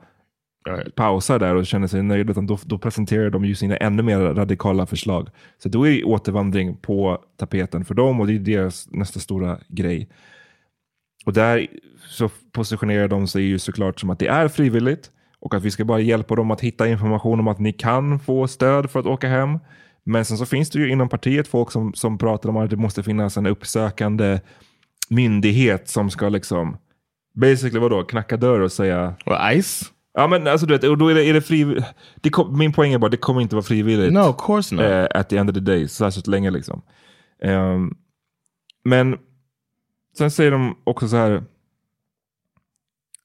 Speaker 2: pausar där och känner sig nöjda, utan då, då, presenterar de ju sina ännu mer radikala förslag. Så då är återvandring på tapeten för dem och det är deras nästa stora grej. Och där så positionerar de sig ju såklart som att det är frivilligt och att vi ska bara hjälpa dem att hitta information om att ni kan få stöd för att åka hem. Men sen så finns det ju inom partiet folk som, som pratar om att det måste finnas en uppsökande myndighet som ska liksom basically vadå, knacka dörr och säga...
Speaker 1: Och ICE?
Speaker 2: Ja men alltså du vet, och då är det, är det frivilligt. min poäng är bara, det kommer inte vara frivilligt.
Speaker 1: No, of course not. Uh,
Speaker 2: at the end of the day, särskilt länge liksom. Um, men sen säger de också så här.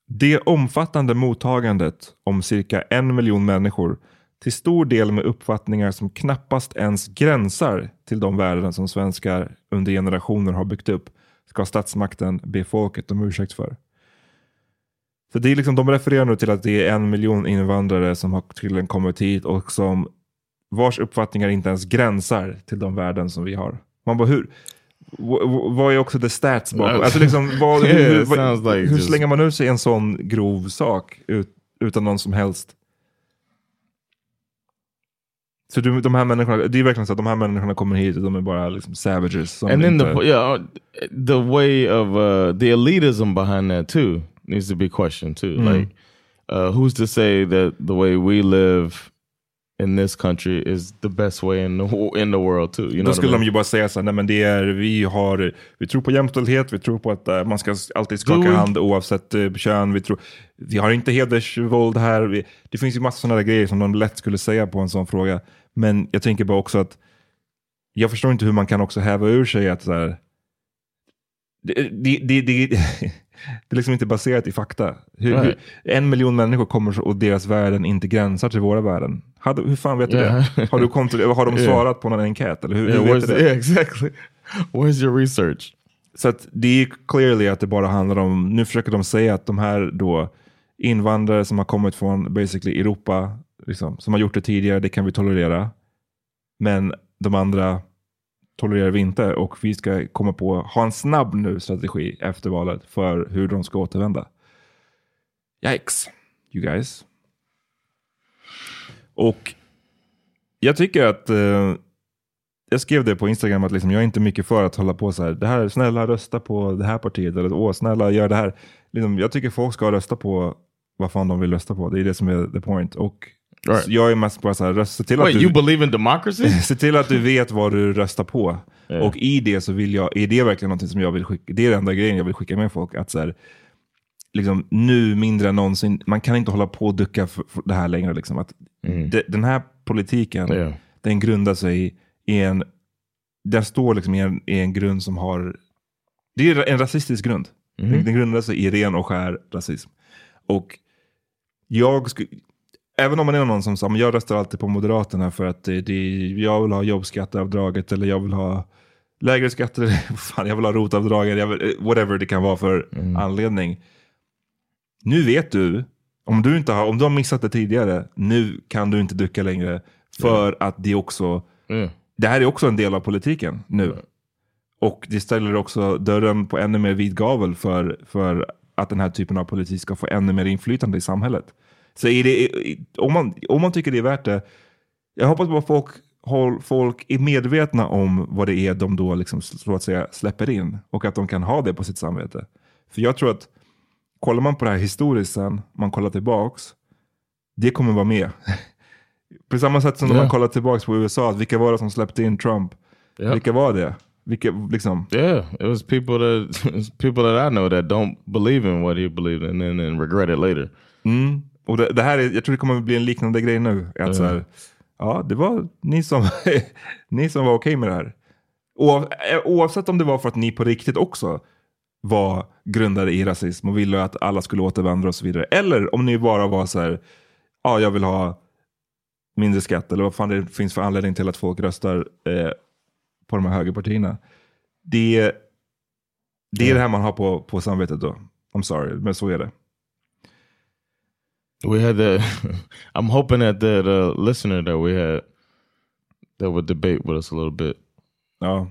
Speaker 2: Det omfattande mottagandet om cirka en miljon människor till stor del med uppfattningar som knappast ens gränsar till de värden som svenskar under generationer har byggt upp ska statsmakten be folket om ursäkt för. Så det är liksom, de refererar nu till att det är en miljon invandrare som har tydligen kommit hit och som vars uppfattningar inte ens gränsar till de värden som vi har. Man bara, hur? Vad är också the stats bakom? Alltså liksom, vad, hur, vad,
Speaker 1: like
Speaker 2: hur slänger man ut sig en sån grov sak ut, utan någon som helst? Så du, de här människorna, det är verkligen så att de här människorna kommer hit och de är bara liksom savages.
Speaker 1: And then
Speaker 2: inte,
Speaker 1: the yeah, the way of uh, the elitism behind that too needs to be questioned too.
Speaker 2: Mm.
Speaker 1: Like, uh, who's to say that the way we live in this country is the best way in the whole- in the world too? You know,
Speaker 2: Då
Speaker 1: what I
Speaker 2: skulle
Speaker 1: mean?
Speaker 2: de ju bara säga så här, nej men det är, vi har, vi tror på jämställdhet, vi tror på att eh, man ska alltid skaka
Speaker 1: Do
Speaker 2: hand oavsett uh, kön, vi tror, vi har inte hedersvåld här, vi, det finns ju massor sådana grejer som de lätt skulle säga på en sån fråga. Men jag tänker bara också att, jag förstår inte hur man kan också häva ur sig att så här, det, det, det, det, är liksom inte baserat i fakta. Hur, hur, en miljon människor kommer och deras värden inte gränsar till våra värden. Hade, hur fan vet du
Speaker 1: Yeah.
Speaker 2: det? Har, du kontro- har de
Speaker 1: Yeah.
Speaker 2: svarat på någon enkät? Eller hur,
Speaker 1: Yeah,
Speaker 2: hur vet du det?
Speaker 1: yeah, exactly. Where's your research?
Speaker 2: Så det är clearly att det bara handlar om, nu försöker de säga att de här då invandrare som har kommit från basically Europa, liksom, som har gjort det tidigare, det kan vi tolerera. Men de andra tolererar vi inte och vi ska komma på, ha en snabb nu strategi efter valet för hur de ska återvända. Yikes, you guys. Och jag tycker att eh, jag skrev det på Instagram att liksom, jag är inte mycket för att hålla på så här. Det här, snälla rösta på det här partiet. Eller åh, snälla gör det här. Liksom, jag tycker folk ska rösta på vad fan de vill rösta på. Det är det som är the point. Och
Speaker 1: Right.
Speaker 2: jag är mest bara så här, rösta till
Speaker 1: Wait,
Speaker 2: att
Speaker 1: you
Speaker 2: du,
Speaker 1: believe in democracy?
Speaker 2: se till att du vet vad du röstar på.
Speaker 1: Yeah.
Speaker 2: Och i det så vill jag, är det verkligen någonting som jag vill skicka, det är den enda grejen jag vill skicka med folk. Att så här, liksom, nu mindre än någonsin, man kan inte hålla på och ducka för, för det här längre. Liksom. Att de, den här politiken,
Speaker 1: Yeah.
Speaker 2: den grundar sig i en, den står liksom i en, i en grund som har, det är en rasistisk grund. Den, den grundar sig i ren och skär rasism. Och jag skulle, även om man är någon som sa, men jag röstar alltid på Moderaterna för att det, det, jag vill ha jobbskatteavdraget eller jag vill ha lägre skatter, fan, jag vill ha rotavdraget, vill, whatever det kan vara för anledning. Nu vet du, om du, inte har, om du har missat det tidigare, nu kan du inte ducka längre. För att det också,
Speaker 1: Yeah.
Speaker 2: det här är också en del av politiken nu. Och det ställer också dörren på ännu mer vid gavel för, för att den här typen av politik ska få ännu mer inflytande i samhället. Så det, om, man, om man tycker det är värt det, jag hoppas bara folk, folk är medvetna om vad det är de då liksom, så att säga släpper in och att de kan ha det på sitt samvete. För jag tror att kollar man på det här historiskt sen, man kollar tillbaks, det kommer vara med. på samma sätt som när
Speaker 1: Ja.
Speaker 2: man kollar tillbaks på USA, vilka var det som släppte in Trump?
Speaker 1: Yeah.
Speaker 2: Vilka var det? Vilka, liksom,
Speaker 1: Yeah, it was people that people that I know that don't believe in what he believed in and then regret it later.
Speaker 2: Mm. Och det, det här är, jag tror det kommer bli en liknande grej nu. Att så här, ja, det var ni som, ni som var okej med det här. Eh, oavsett om det var för att ni på riktigt också var grundade i rasism och ville att alla skulle återvandra och så vidare. Eller om ni bara var så här, ja, jag vill ha mindre skatt eller vad fan det finns för anledning till att folk röstar eh, på de här högerpartierna. Det, det är det här man har på, på samvetet då. I'm sorry, men så är det.
Speaker 1: We had the. I'm hoping that that uh, listener that we had that would debate with us a little bit.
Speaker 2: Ja.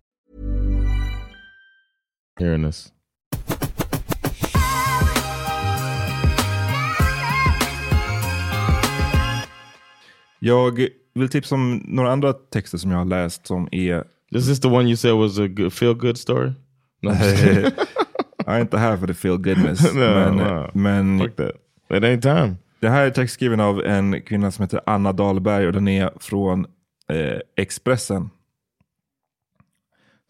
Speaker 1: Hearing this.
Speaker 2: Jag vill tipsa om några andra texter som jag har läst som är...
Speaker 1: Is this the one you said was a good, feel good story? No.
Speaker 2: jag är inte här för the feel goodness.
Speaker 1: no,
Speaker 2: men,
Speaker 1: no.
Speaker 2: men
Speaker 1: Fuck that. It ain't time.
Speaker 2: det här är text skriven av en kvinna som heter Anna Dahlberg och den är från eh, Expressen.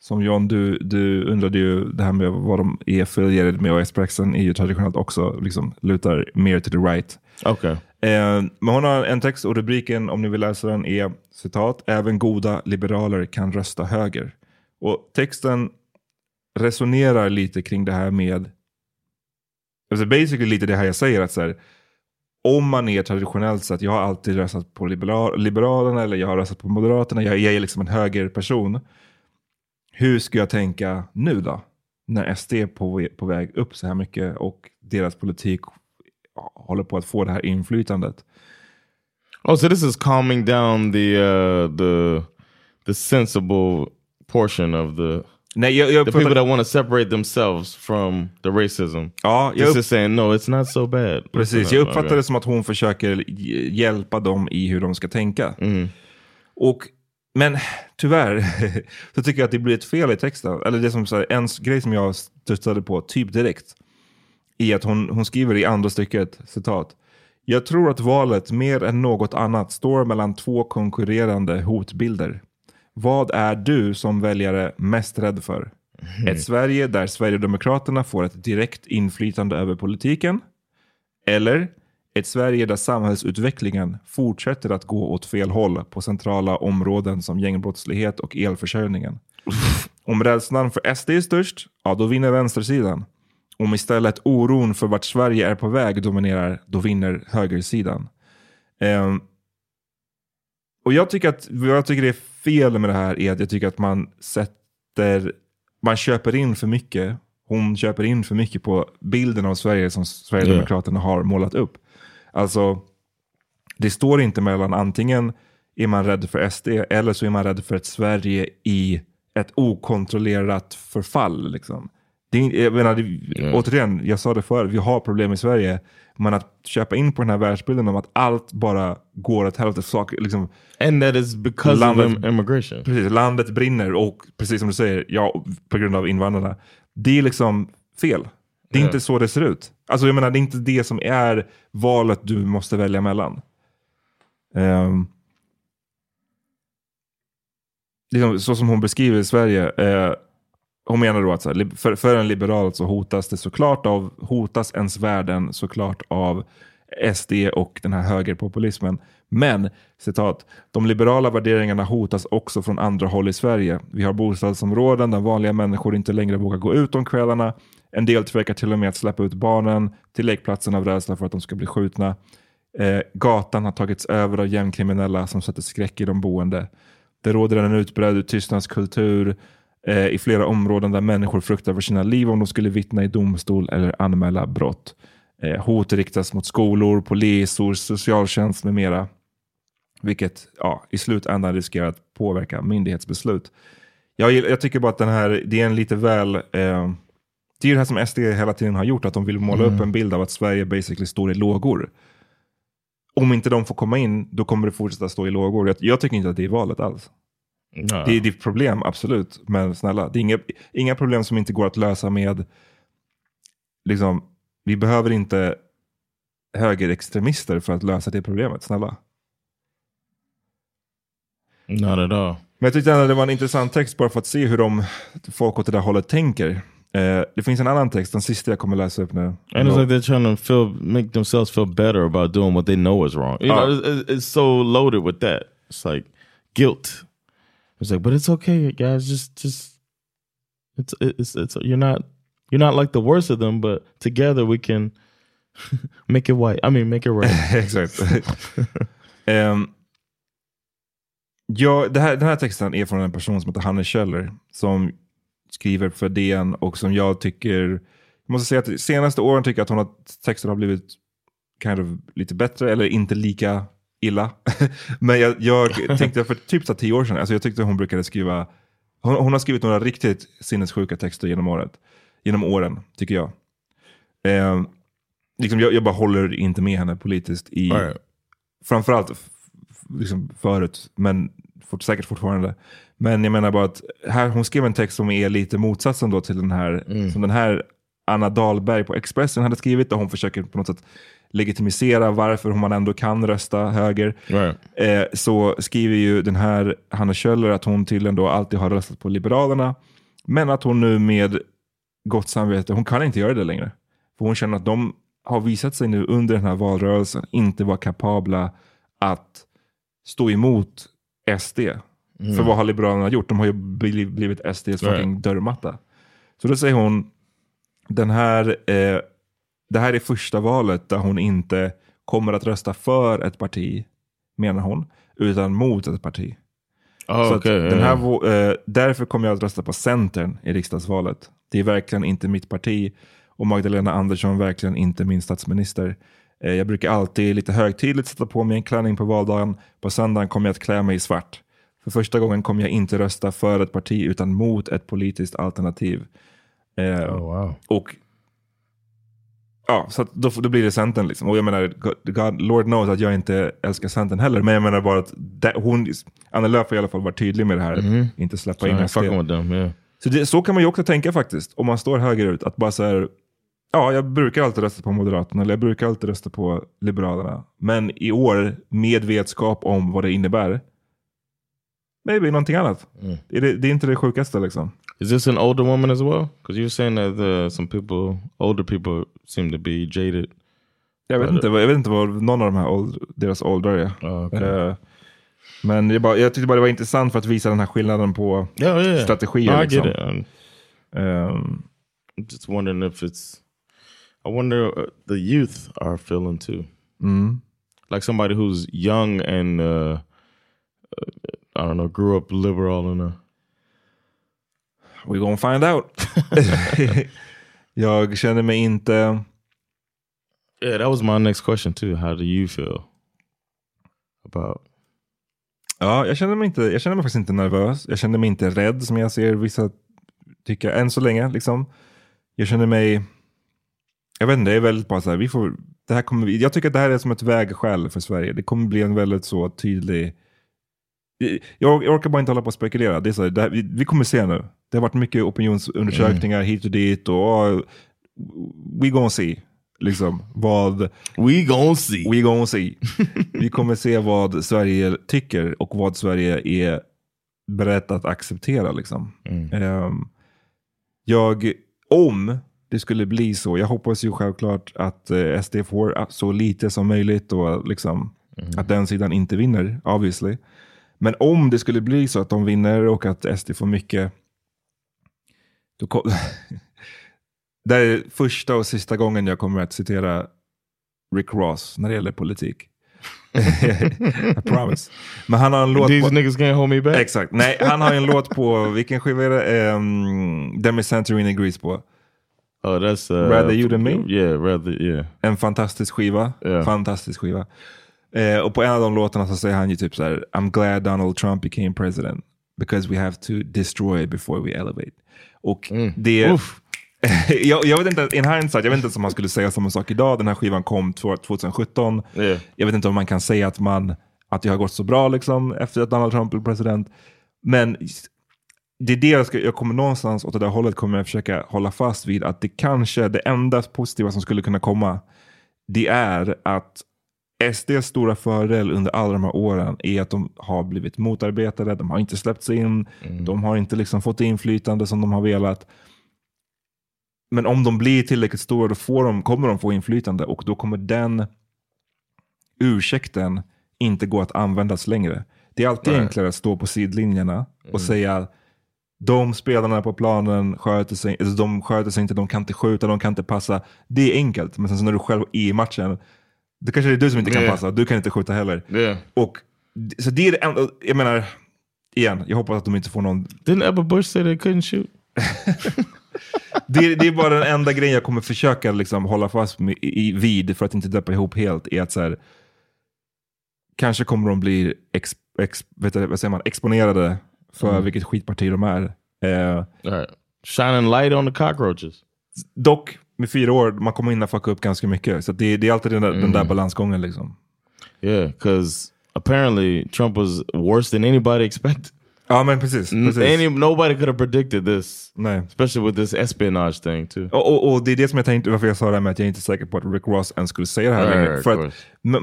Speaker 2: Som John, du, du undrade ju det här med vad de är affiliated med och Expressen är ju traditionellt också liksom lutar mer to the right.
Speaker 1: Okay.
Speaker 2: Eh, men hon har en text och rubriken, om ni vill läsa den, är citat, även goda liberaler kan rösta höger. Och texten resonerar lite kring det här med, alltså basically lite det här jag säger, att så här, om man är traditionellt sett, jag har alltid röstat på liberal, Liberalerna eller jag har röstat på Moderaterna, jag, jag är liksom en högerperson. Hur ska jag tänka nu då? När SD är på, på väg upp så här mycket och deras politik håller på att få det här inflytandet.
Speaker 1: Oh, so this is calming down the uh, the the sensible portion of the
Speaker 2: Nej, jag, jag
Speaker 1: the people that want to separate themselves from the racism.
Speaker 2: Ja, jag
Speaker 1: This saying no, it's not so bad.
Speaker 2: precis. Jag uppfattar det som att hon försöker hj- hjälpa dem i hur de ska tänka.
Speaker 1: Mm.
Speaker 2: Och, men tyvärr så tycker jag att det blir ett fel i texten. Eller det som så här, en grej som jag stöttade på typ direkt. I att hon, hon skriver i andra stycket, citat. Jag tror att valet mer än något annat står mellan två konkurrerande hotbilder. Vad är du som väljare mest rädd för? Ett Sverige där Sverigedemokraterna får ett direkt inflytande över politiken? Eller ett Sverige där samhällsutvecklingen fortsätter att gå åt fel håll på centrala områden som gängbrottslighet och elförsörjningen? Om rädslan för SD är störst, ja då vinner vänstersidan. Om istället oron för vart Sverige är på väg dominerar, då vinner högersidan. Ehm, och jag tycker att vad jag tycker är fel med det här är att jag tycker att man sätter, man köper in för mycket. Hon köper in för mycket på bilden av Sverige som Sverigedemokraterna har målat upp. Alltså, det står inte mellan antingen är man rädd för SD eller så är man rädd för ett Sverige i ett okontrollerat förfall. Liksom. Det är, jag menar, det, Återigen, jag sa det förut, vi har problem i Sverige. Men att köpa in på den här världsbilden om att allt bara går åt helvete. Liksom,
Speaker 1: And that is because
Speaker 2: Landet-
Speaker 1: of im- immigration.
Speaker 2: precis, landet brinner och precis som du säger, ja, på grund av invandrarna. Det är liksom fel. Det är inte så det ser ut. Alltså jag menar, det är inte det som är valet du måste välja mellan. Um, liksom, så som hon beskriver Sverige. eh, hon menar då att så här, för, för en liberal så hotas det såklart av, hotas ens värden såklart av SD och den här högerpopulismen. Men, citat, de liberala värderingarna hotas också från andra håll i Sverige. Vi har bostadsområden där vanliga människor inte längre vågar gå ut om kvällarna. En del tvekar till och med att släppa ut barnen till lekplatsen av rädsla för att de ska bli skjutna. Eh, gatan har tagits över av gängkriminella som sätter skräck i de boende. Det råder en utbredd tystnadskultur eh, i flera områden där människor fruktar för sina liv om de skulle vittna i domstol eller anmäla brott. Eh, hot riktas mot skolor, poliser, socialtjänst med mera. Vilket ja, i slutändan riskerar att påverka myndighetsbeslut. Jag, jag tycker bara att den här, det är en lite väl... Eh, det är ju det här som SD hela tiden har gjort, att de vill måla upp en bild av att Sverige basically står i lågor. Om inte de får komma in, då kommer det fortsätta stå i lågor. Jag, jag tycker inte att det är valet alls.
Speaker 1: Ja.
Speaker 2: Det är ditt problem, absolut. Men snälla, det är inga, inga problem som inte går att lösa med... Liksom, vi behöver inte högerextremister för att lösa det problemet, snälla.
Speaker 1: Not at all.
Speaker 2: Men jag tyckte ändå det var en intressant text bara för att se hur de, folk åt det där hållet tänker. Eh, det finns en annan text, den sista jag kommer läsa upp nu.
Speaker 1: And it's like they're trying to feel, make themselves feel better about doing what they know is wrong. You
Speaker 2: Oh.
Speaker 1: know, it's, it's so loaded with that. It's like guilt. It's like, but it's okay, guys. Just, just, it's, it's, it's. You're not, you're not like the worst of them, but together we can make it white. I mean, make it right.
Speaker 2: Exakt. Ehm, ja, det här, den här texten är från en person som heter Hanne Kjöller. Som skriver för DN och som jag tycker, jag måste säga att de senaste åren tycker jag att hon har, texter har blivit kind of lite bättre eller inte lika illa. Men jag, jag tänkte för typ så tio år sedan, alltså jag tyckte hon brukade skriva, hon, hon har skrivit några riktigt sinnessjuka texter genom året. Genom åren, tycker jag. Ehm, liksom jag, jag bara håller inte med henne politiskt i,
Speaker 1: Right.
Speaker 2: framförallt liksom förut, men fort, säkert fortfarande. Men jag menar bara att här, hon skrev en text som är lite motsatsen då till den här, som den här Anna Dahlberg på Expressen hade skrivit, där hon försöker på något sätt legitimisera varför man ändå kan rösta höger.
Speaker 1: right.
Speaker 2: Eh, så skriver ju den här Hanna Kjöller att hon tydligen då alltid har röstat på Liberalerna, men att hon nu med gott samvete, hon kan inte göra det längre. För hon känner att de har visat sig nu under den här valrörelsen inte vara kapabla att stå emot SD. För vad har Liberalerna gjort? De har ju bli- blivit SDs fucking dörrmatta. Så då säger hon, den här, eh, det här är första valet där hon inte kommer att rösta för ett parti, menar hon, utan mot ett parti.
Speaker 1: Oh,
Speaker 2: Så
Speaker 1: okay.
Speaker 2: den här, eh, därför kommer jag att rösta på Centern i riksdagsvalet. Det är verkligen inte mitt parti och Magdalena Andersson verkligen inte min statsminister. Eh, jag brukar alltid lite högtidligt sätta på mig en klänning på valdagen. På söndagen kommer jag att klä mig i svart. För första gången kommer jag inte rösta för ett parti utan mot ett politiskt alternativ. Eh,
Speaker 1: Oh wow.
Speaker 2: och Ja, så då, då blir det Centern liksom. Och jag menar, God, Lord knows att jag inte älskar Centern heller. Men jag menar bara att det, hon, Annie Lööf har i alla fall varit tydlig med det här. Inte släppa
Speaker 1: I
Speaker 2: in SD.
Speaker 1: Yeah.
Speaker 2: Så, det, så kan man ju också tänka faktiskt. Om man står högerut. Att bara så här, ja jag brukar alltid rösta på Moderaterna. Eller jag brukar alltid rösta på Liberalerna. Men i år, med vetskap om vad det innebär. Maybe någonting annat. Är det, det är inte det sjukaste liksom.
Speaker 1: Is this an older woman as well? Because you're saying that uh, some people, older people, seem to be jaded.
Speaker 2: Jag vet, inte, jag vet inte vad någon av de här åld, deras åldrar är.
Speaker 1: Oh, okay.
Speaker 2: Eh, men jag, bara, jag tyckte bara det var intressant för att visa den här skillnaden på
Speaker 1: yeah, yeah.
Speaker 2: strategier.
Speaker 1: No, I
Speaker 2: liksom.
Speaker 1: get it. I'm
Speaker 2: Ehm,
Speaker 1: I'm just wondering if it's. I wonder uh, the youth are feeling too.
Speaker 2: mm.
Speaker 1: Like somebody who's young and uh, uh, I don't know, grew up liberal and uh,
Speaker 2: We gonna find out. jag känner mig inte...
Speaker 1: yeah, that was my next question too. How do you feel about?
Speaker 2: Ja, jag känner mig, inte, jag känner mig faktiskt inte nervös. Jag känner mig inte rädd som jag ser vissa tycka än så länge. Liksom. Jag känner mig... Jag vet inte, det är väldigt bara så här, vi får, det här kommer, jag tycker att det här är som ett vägskäl för Sverige. Det kommer bli en väldigt så tydlig... Jag, jag orkar bara inte hålla på och spekulera. Det är så här, det här, vi, vi kommer se nu. Det har varit mycket opinionsundersökningar hit och dit. Och, oh, we gonna see. Liksom, vad...
Speaker 1: We gonna see.
Speaker 2: We gonna see. Vi kommer se vad Sverige tycker och vad Sverige är berett att acceptera. Liksom. Ehm, jag, om det skulle bli så, jag hoppas ju självklart att eh, SD får så lite som möjligt och liksom, att den sidan inte vinner, obviously. Men om det skulle bli så att de vinner och att SD får mycket, då det är första och sista gången jag kommer att citera Rick Ross när det gäller politik. I promise. Men han har en låt
Speaker 1: These
Speaker 2: på...
Speaker 1: niggas can't hold me back.
Speaker 2: Exakt. Nej, han har en låt på, vilken skiva är det? Um, Demi Santorini agrees på.
Speaker 1: Oh, that's uh,
Speaker 2: Rather you than me?
Speaker 1: Yeah, rather yeah.
Speaker 2: En fantastisk skiva.
Speaker 1: Ja.
Speaker 2: Fantastisk skiva. Eh, och på en av de låtarna så säger han ju typ så här, I'm glad Donald Trump became president. Because we have to destroy before we elevate. Och det... jag, jag vet inte, in hindsight, jag vet inte om man skulle säga samma sak idag. Den här skivan kom två- 2017.
Speaker 1: Yeah.
Speaker 2: Jag vet inte om man kan säga att, man, att det har gått så bra liksom, efter att Donald Trump blev president. Men det är det jag, ska, jag kommer någonstans åt det där hållet kommer jag försöka hålla fast vid att det kanske, det enda positiva som skulle kunna komma, det är att SDs stora fördel under alla de här åren är att de har blivit motarbetade, de har inte släppts in, de har inte liksom fått inflytande som de har velat. Men om de blir tillräckligt stora då får de, kommer de få inflytande och då kommer den ursäkten inte gå att användas längre. Det är alltid
Speaker 1: Nej.
Speaker 2: enklare att stå på sidlinjerna och säga de spelarna på planen sköter sig, alltså de sköter sig inte, de kan inte skjuta, de kan inte passa. Det är enkelt, men sen så när du själv är i matchen, det kanske är du som inte kan
Speaker 1: Yeah.
Speaker 2: passa, du kan inte skjuta heller.
Speaker 1: Yeah.
Speaker 2: Och, så det är det enda, jag menar, igen, jag hoppas att de inte får någon
Speaker 1: Didn't Ebba Bush say they couldn't shoot?
Speaker 2: det, det är bara den enda grejen jag kommer försöka liksom hålla fast med, i, vid för att inte deppa ihop helt. Är att så här, kanske kommer de bli ex, ex, vet du, vad säger man, exponerade för
Speaker 1: Mm.
Speaker 2: vilket skitparti de är. Eh,
Speaker 1: Right. Shining light on the cockroaches.
Speaker 2: dock, med fyra år, man kommer hinna fucka upp ganska mycket. Så det, det är alltid den där, den där
Speaker 1: Mm.
Speaker 2: balansgången. Liksom.
Speaker 1: Yeah, because apparently Trump was worse than anybody expected.
Speaker 2: Ja men precis. Precis.
Speaker 1: Any, nobody could have predicted this.
Speaker 2: Nej.
Speaker 1: Especially with this espionage thing too.
Speaker 2: Och, och, och det är det som jag tänkte, varför jag sa det här med att jag är inte är säker på att Rick Ross ens skulle säga det här
Speaker 1: Right,
Speaker 2: längre. För att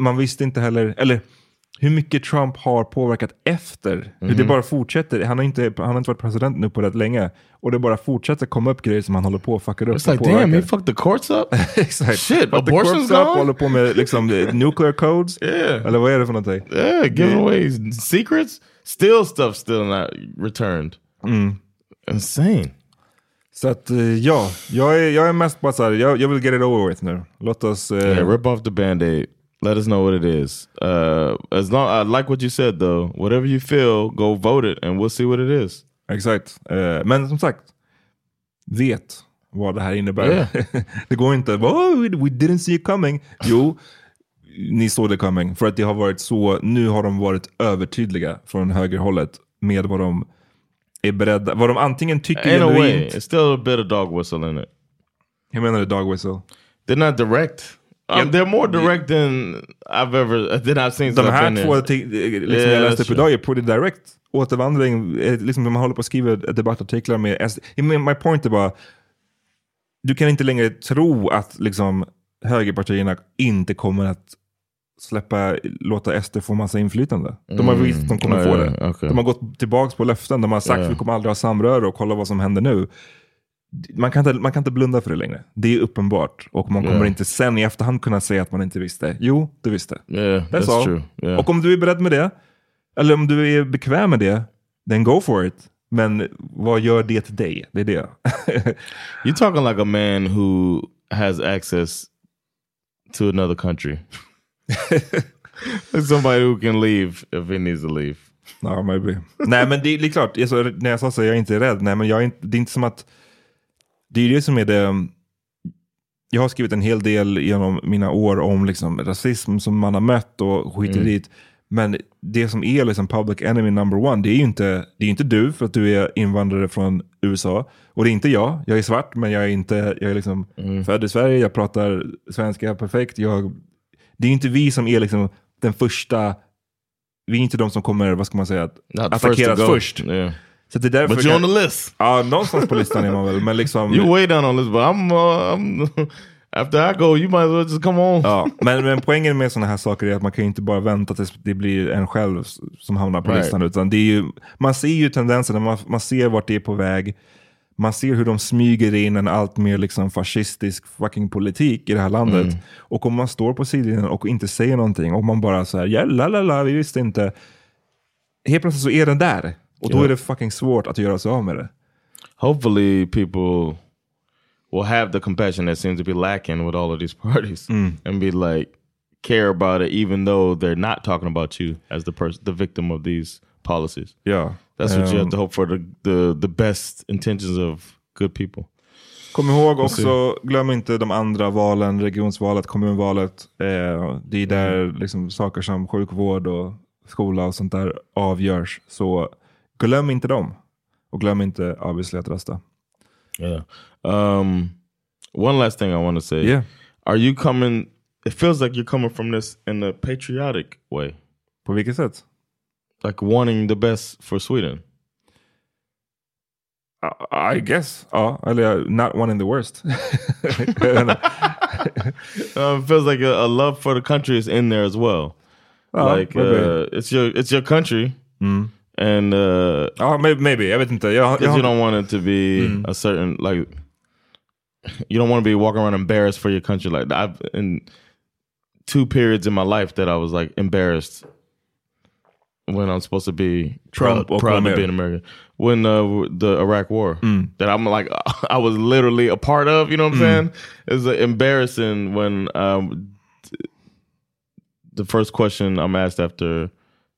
Speaker 2: man visste inte heller, eller hur mycket Trump har påverkat efter. Hur det
Speaker 1: Mhm.
Speaker 2: bara fortsätter. Han har, inte, han har inte varit president nu på rätt länge. Och det bara fortsätter komma upp grejer som han håller på att fucka upp.
Speaker 1: It's like
Speaker 2: och
Speaker 1: damn, he
Speaker 2: påverkar.
Speaker 1: fucked the courts up.
Speaker 2: Exakt.
Speaker 1: Shit,
Speaker 2: the
Speaker 1: abortion's
Speaker 2: corpse up,
Speaker 1: gone?
Speaker 2: håller på med liksom, nuclear codes.
Speaker 1: Yeah.
Speaker 2: Eller vad är det för någonting?
Speaker 1: Yeah, giving away secrets. Still stuff still not returned.
Speaker 2: Mm.
Speaker 1: Insane.
Speaker 2: Så att eh, ja, jag är, jag är mest bara såhär, jag, jag vill get it over with nu. Låt oss... eh,
Speaker 1: Yeah, rip off the band-aid. Let us know what it is. Uh, as long I like what you said though. Whatever you feel, go vote it and we'll see what it is.
Speaker 2: Exakt. Eh, men som sagt, vet vad det här innebär.
Speaker 1: Yeah.
Speaker 2: det går inte, oh, we, didn't see it coming. Jo, ni såg det coming. För att det har varit så, nu har de varit övertydliga från högerhållet med vad de är beredda, vad de antingen tycker
Speaker 1: In a way, it's still a bit of dog whistle in it.
Speaker 2: Hur menar du dog whistle?
Speaker 1: They're not direct. Um,
Speaker 2: Yeah.
Speaker 1: they're more direct than I've ever than I've seen.
Speaker 2: De här två liksom
Speaker 1: Yeah,
Speaker 2: jag läste upp idag är pretty direct. Återvandring, eh, liksom de håller på att skriva debattartiklar med SD. My point är bara, du kan inte längre tro att liksom, högerpartierna inte kommer att släppa, låta SD få massa inflytande. De har
Speaker 1: Mm.
Speaker 2: visst att de kommer
Speaker 1: Ja,
Speaker 2: få det.
Speaker 1: okej.
Speaker 2: De har gått tillbaka på löften, de har sagt
Speaker 1: Ja.
Speaker 2: vi kommer aldrig ha samröre och kolla vad som händer nu. Man kan, inte, man kan inte blunda för det längre. Det är uppenbart. Och man kommer
Speaker 1: Ja.
Speaker 2: inte sen i efterhand kunna säga att man inte visste. Jo, du visste.
Speaker 1: Yeah,
Speaker 2: That's,
Speaker 1: that's true. Yeah.
Speaker 2: Och om du är beredd med det, eller om du är bekväm med det, then go for it. Men vad gör det till dig? Det är det.
Speaker 1: You're talking like a man who has access to another country. somebody who can leave if he needs to leave.
Speaker 2: Ja, maybe. Nej, men det, det är klart, alltså, när jag sa så, jag är inte rädd. Nej, men jag är inte, det är inte som att... Det är det som är det... Jag har skrivit en hel del genom mina år om liksom, rasism som man har mött och skit
Speaker 1: Mm.
Speaker 2: dit. Men det som är liksom public enemy number one, det är ju inte, det är inte du för att du är invandrare från USA. Och det är inte jag. Jag är svart, men jag är inte, jag är liksom
Speaker 1: Mm.
Speaker 2: född i Sverige, jag pratar svenska perfekt. Jag, det är inte vi som är liksom den första vi är inte de som kommer, vad ska man säga,
Speaker 1: Not
Speaker 2: attackeras först.
Speaker 1: Yeah.
Speaker 2: Så det är därför
Speaker 1: But you're on the list.
Speaker 2: Ja, någonstans på listan är man väl. Men liksom,
Speaker 1: You're way down on this, but I'm, uh, I'm after I go, you might as well just come on.
Speaker 2: ja, men, men poängen med sådana här saker är att man kan ju inte bara vänta tills det blir en själv som hamnar på
Speaker 1: Right.
Speaker 2: listan. Utan det är ju, man ser ju tendenserna, man, man ser vart det är på väg. Man ser hur de smyger in en allt mer liksom fascistisk fucking politik i det här landet.
Speaker 1: Mm.
Speaker 2: Och om man står på sidan och inte säger någonting och man bara så här, ja, la, la, la, vi visste inte. Helt plötsligt så är den där. Och då är det fucking svårt att göra sig av med det.
Speaker 1: Hopefully, people will have the compassion that seems to be lacking with all of these parties, and be like care about it, even though they're not talking about you as the person, the victim of these policies.
Speaker 2: Ja.
Speaker 1: That's what you have to hope for the, the the best intentions of good people.
Speaker 2: Kom ihåg också, glöm inte de andra valen, regionsvalet, kommunvalet. Eh, det är där liksom, saker som sjukvård och skola och sånt där avgörs. Så glöm inte dem. Och glöm inte obviously att rösta.
Speaker 1: Yeah. Um, one last thing I want to say.
Speaker 2: Yeah.
Speaker 1: Are you coming? It feels like you're coming from this in a patriotic way,
Speaker 2: På vilket sätt?
Speaker 1: like wanting the best for Sweden.
Speaker 2: I, I guess. Ja, eller not in the worst.
Speaker 1: um, feels like a, a, love for the country is in there as well.
Speaker 2: Ja,
Speaker 1: like uh, it's your it's your country.
Speaker 2: Mm.
Speaker 1: And uh,
Speaker 2: ja, maybe, maybe. Jag vet inte. Jag,
Speaker 1: jag, you don't want it to be mm. a certain like you don't want to be walking around embarrassed for your country like. I've in two periods in my life that I was like embarrassed when I'm supposed to be
Speaker 2: Trump
Speaker 1: proud, proud to be an American. When uh, the Iraq War,
Speaker 2: mm.
Speaker 1: that I'm like, I was literally a part of. You know what I'm mm. saying? It's uh, embarrassing when um, the first question I'm asked after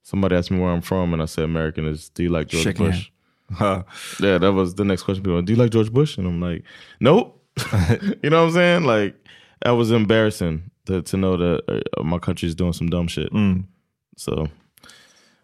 Speaker 1: somebody asked me where I'm from, and I said American is, do you like George
Speaker 2: Shaking
Speaker 1: Bush? Huh. Yeah, that was the next question. People, do you like George Bush? And I'm like, nope. you know what I'm saying? Like that was embarrassing to, to know that uh, my country's doing some dumb shit.
Speaker 2: Mm.
Speaker 1: So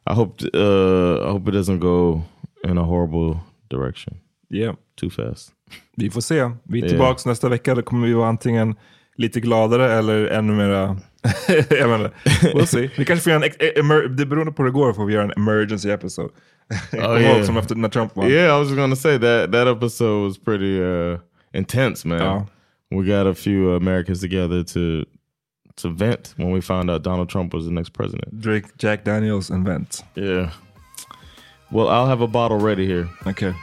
Speaker 1: I hope uh, I hope it doesn't go in a horrible direction.
Speaker 2: Yeah.
Speaker 1: Too fast.
Speaker 2: Vi får se. Vi är tillbaka yeah. nästa vecka. Då kommer vi vara antingen lite gladare eller ännu mera... jag menar, we'll see. Vi kanske får göra en... E- det beroende på hur det går får vi göra en emergency episode.
Speaker 1: oh, yeah.
Speaker 2: som efter när Trump won.
Speaker 1: Yeah, I was gonna say that that episode was pretty uh, intense, man.
Speaker 2: Oh.
Speaker 1: We got a few Americans together to to vent when we found out Donald Trump was the next president.
Speaker 2: Drake, Jack Daniels, and vent.
Speaker 1: Yeah. Well, I'll have a bottle ready here.
Speaker 2: Okay.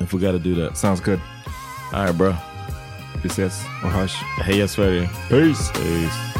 Speaker 1: If we got to do that.
Speaker 2: Sounds good.
Speaker 1: All right, bro.
Speaker 2: Vi ses och hörs.
Speaker 1: Heja Sverige.
Speaker 2: Peace.
Speaker 1: Peace.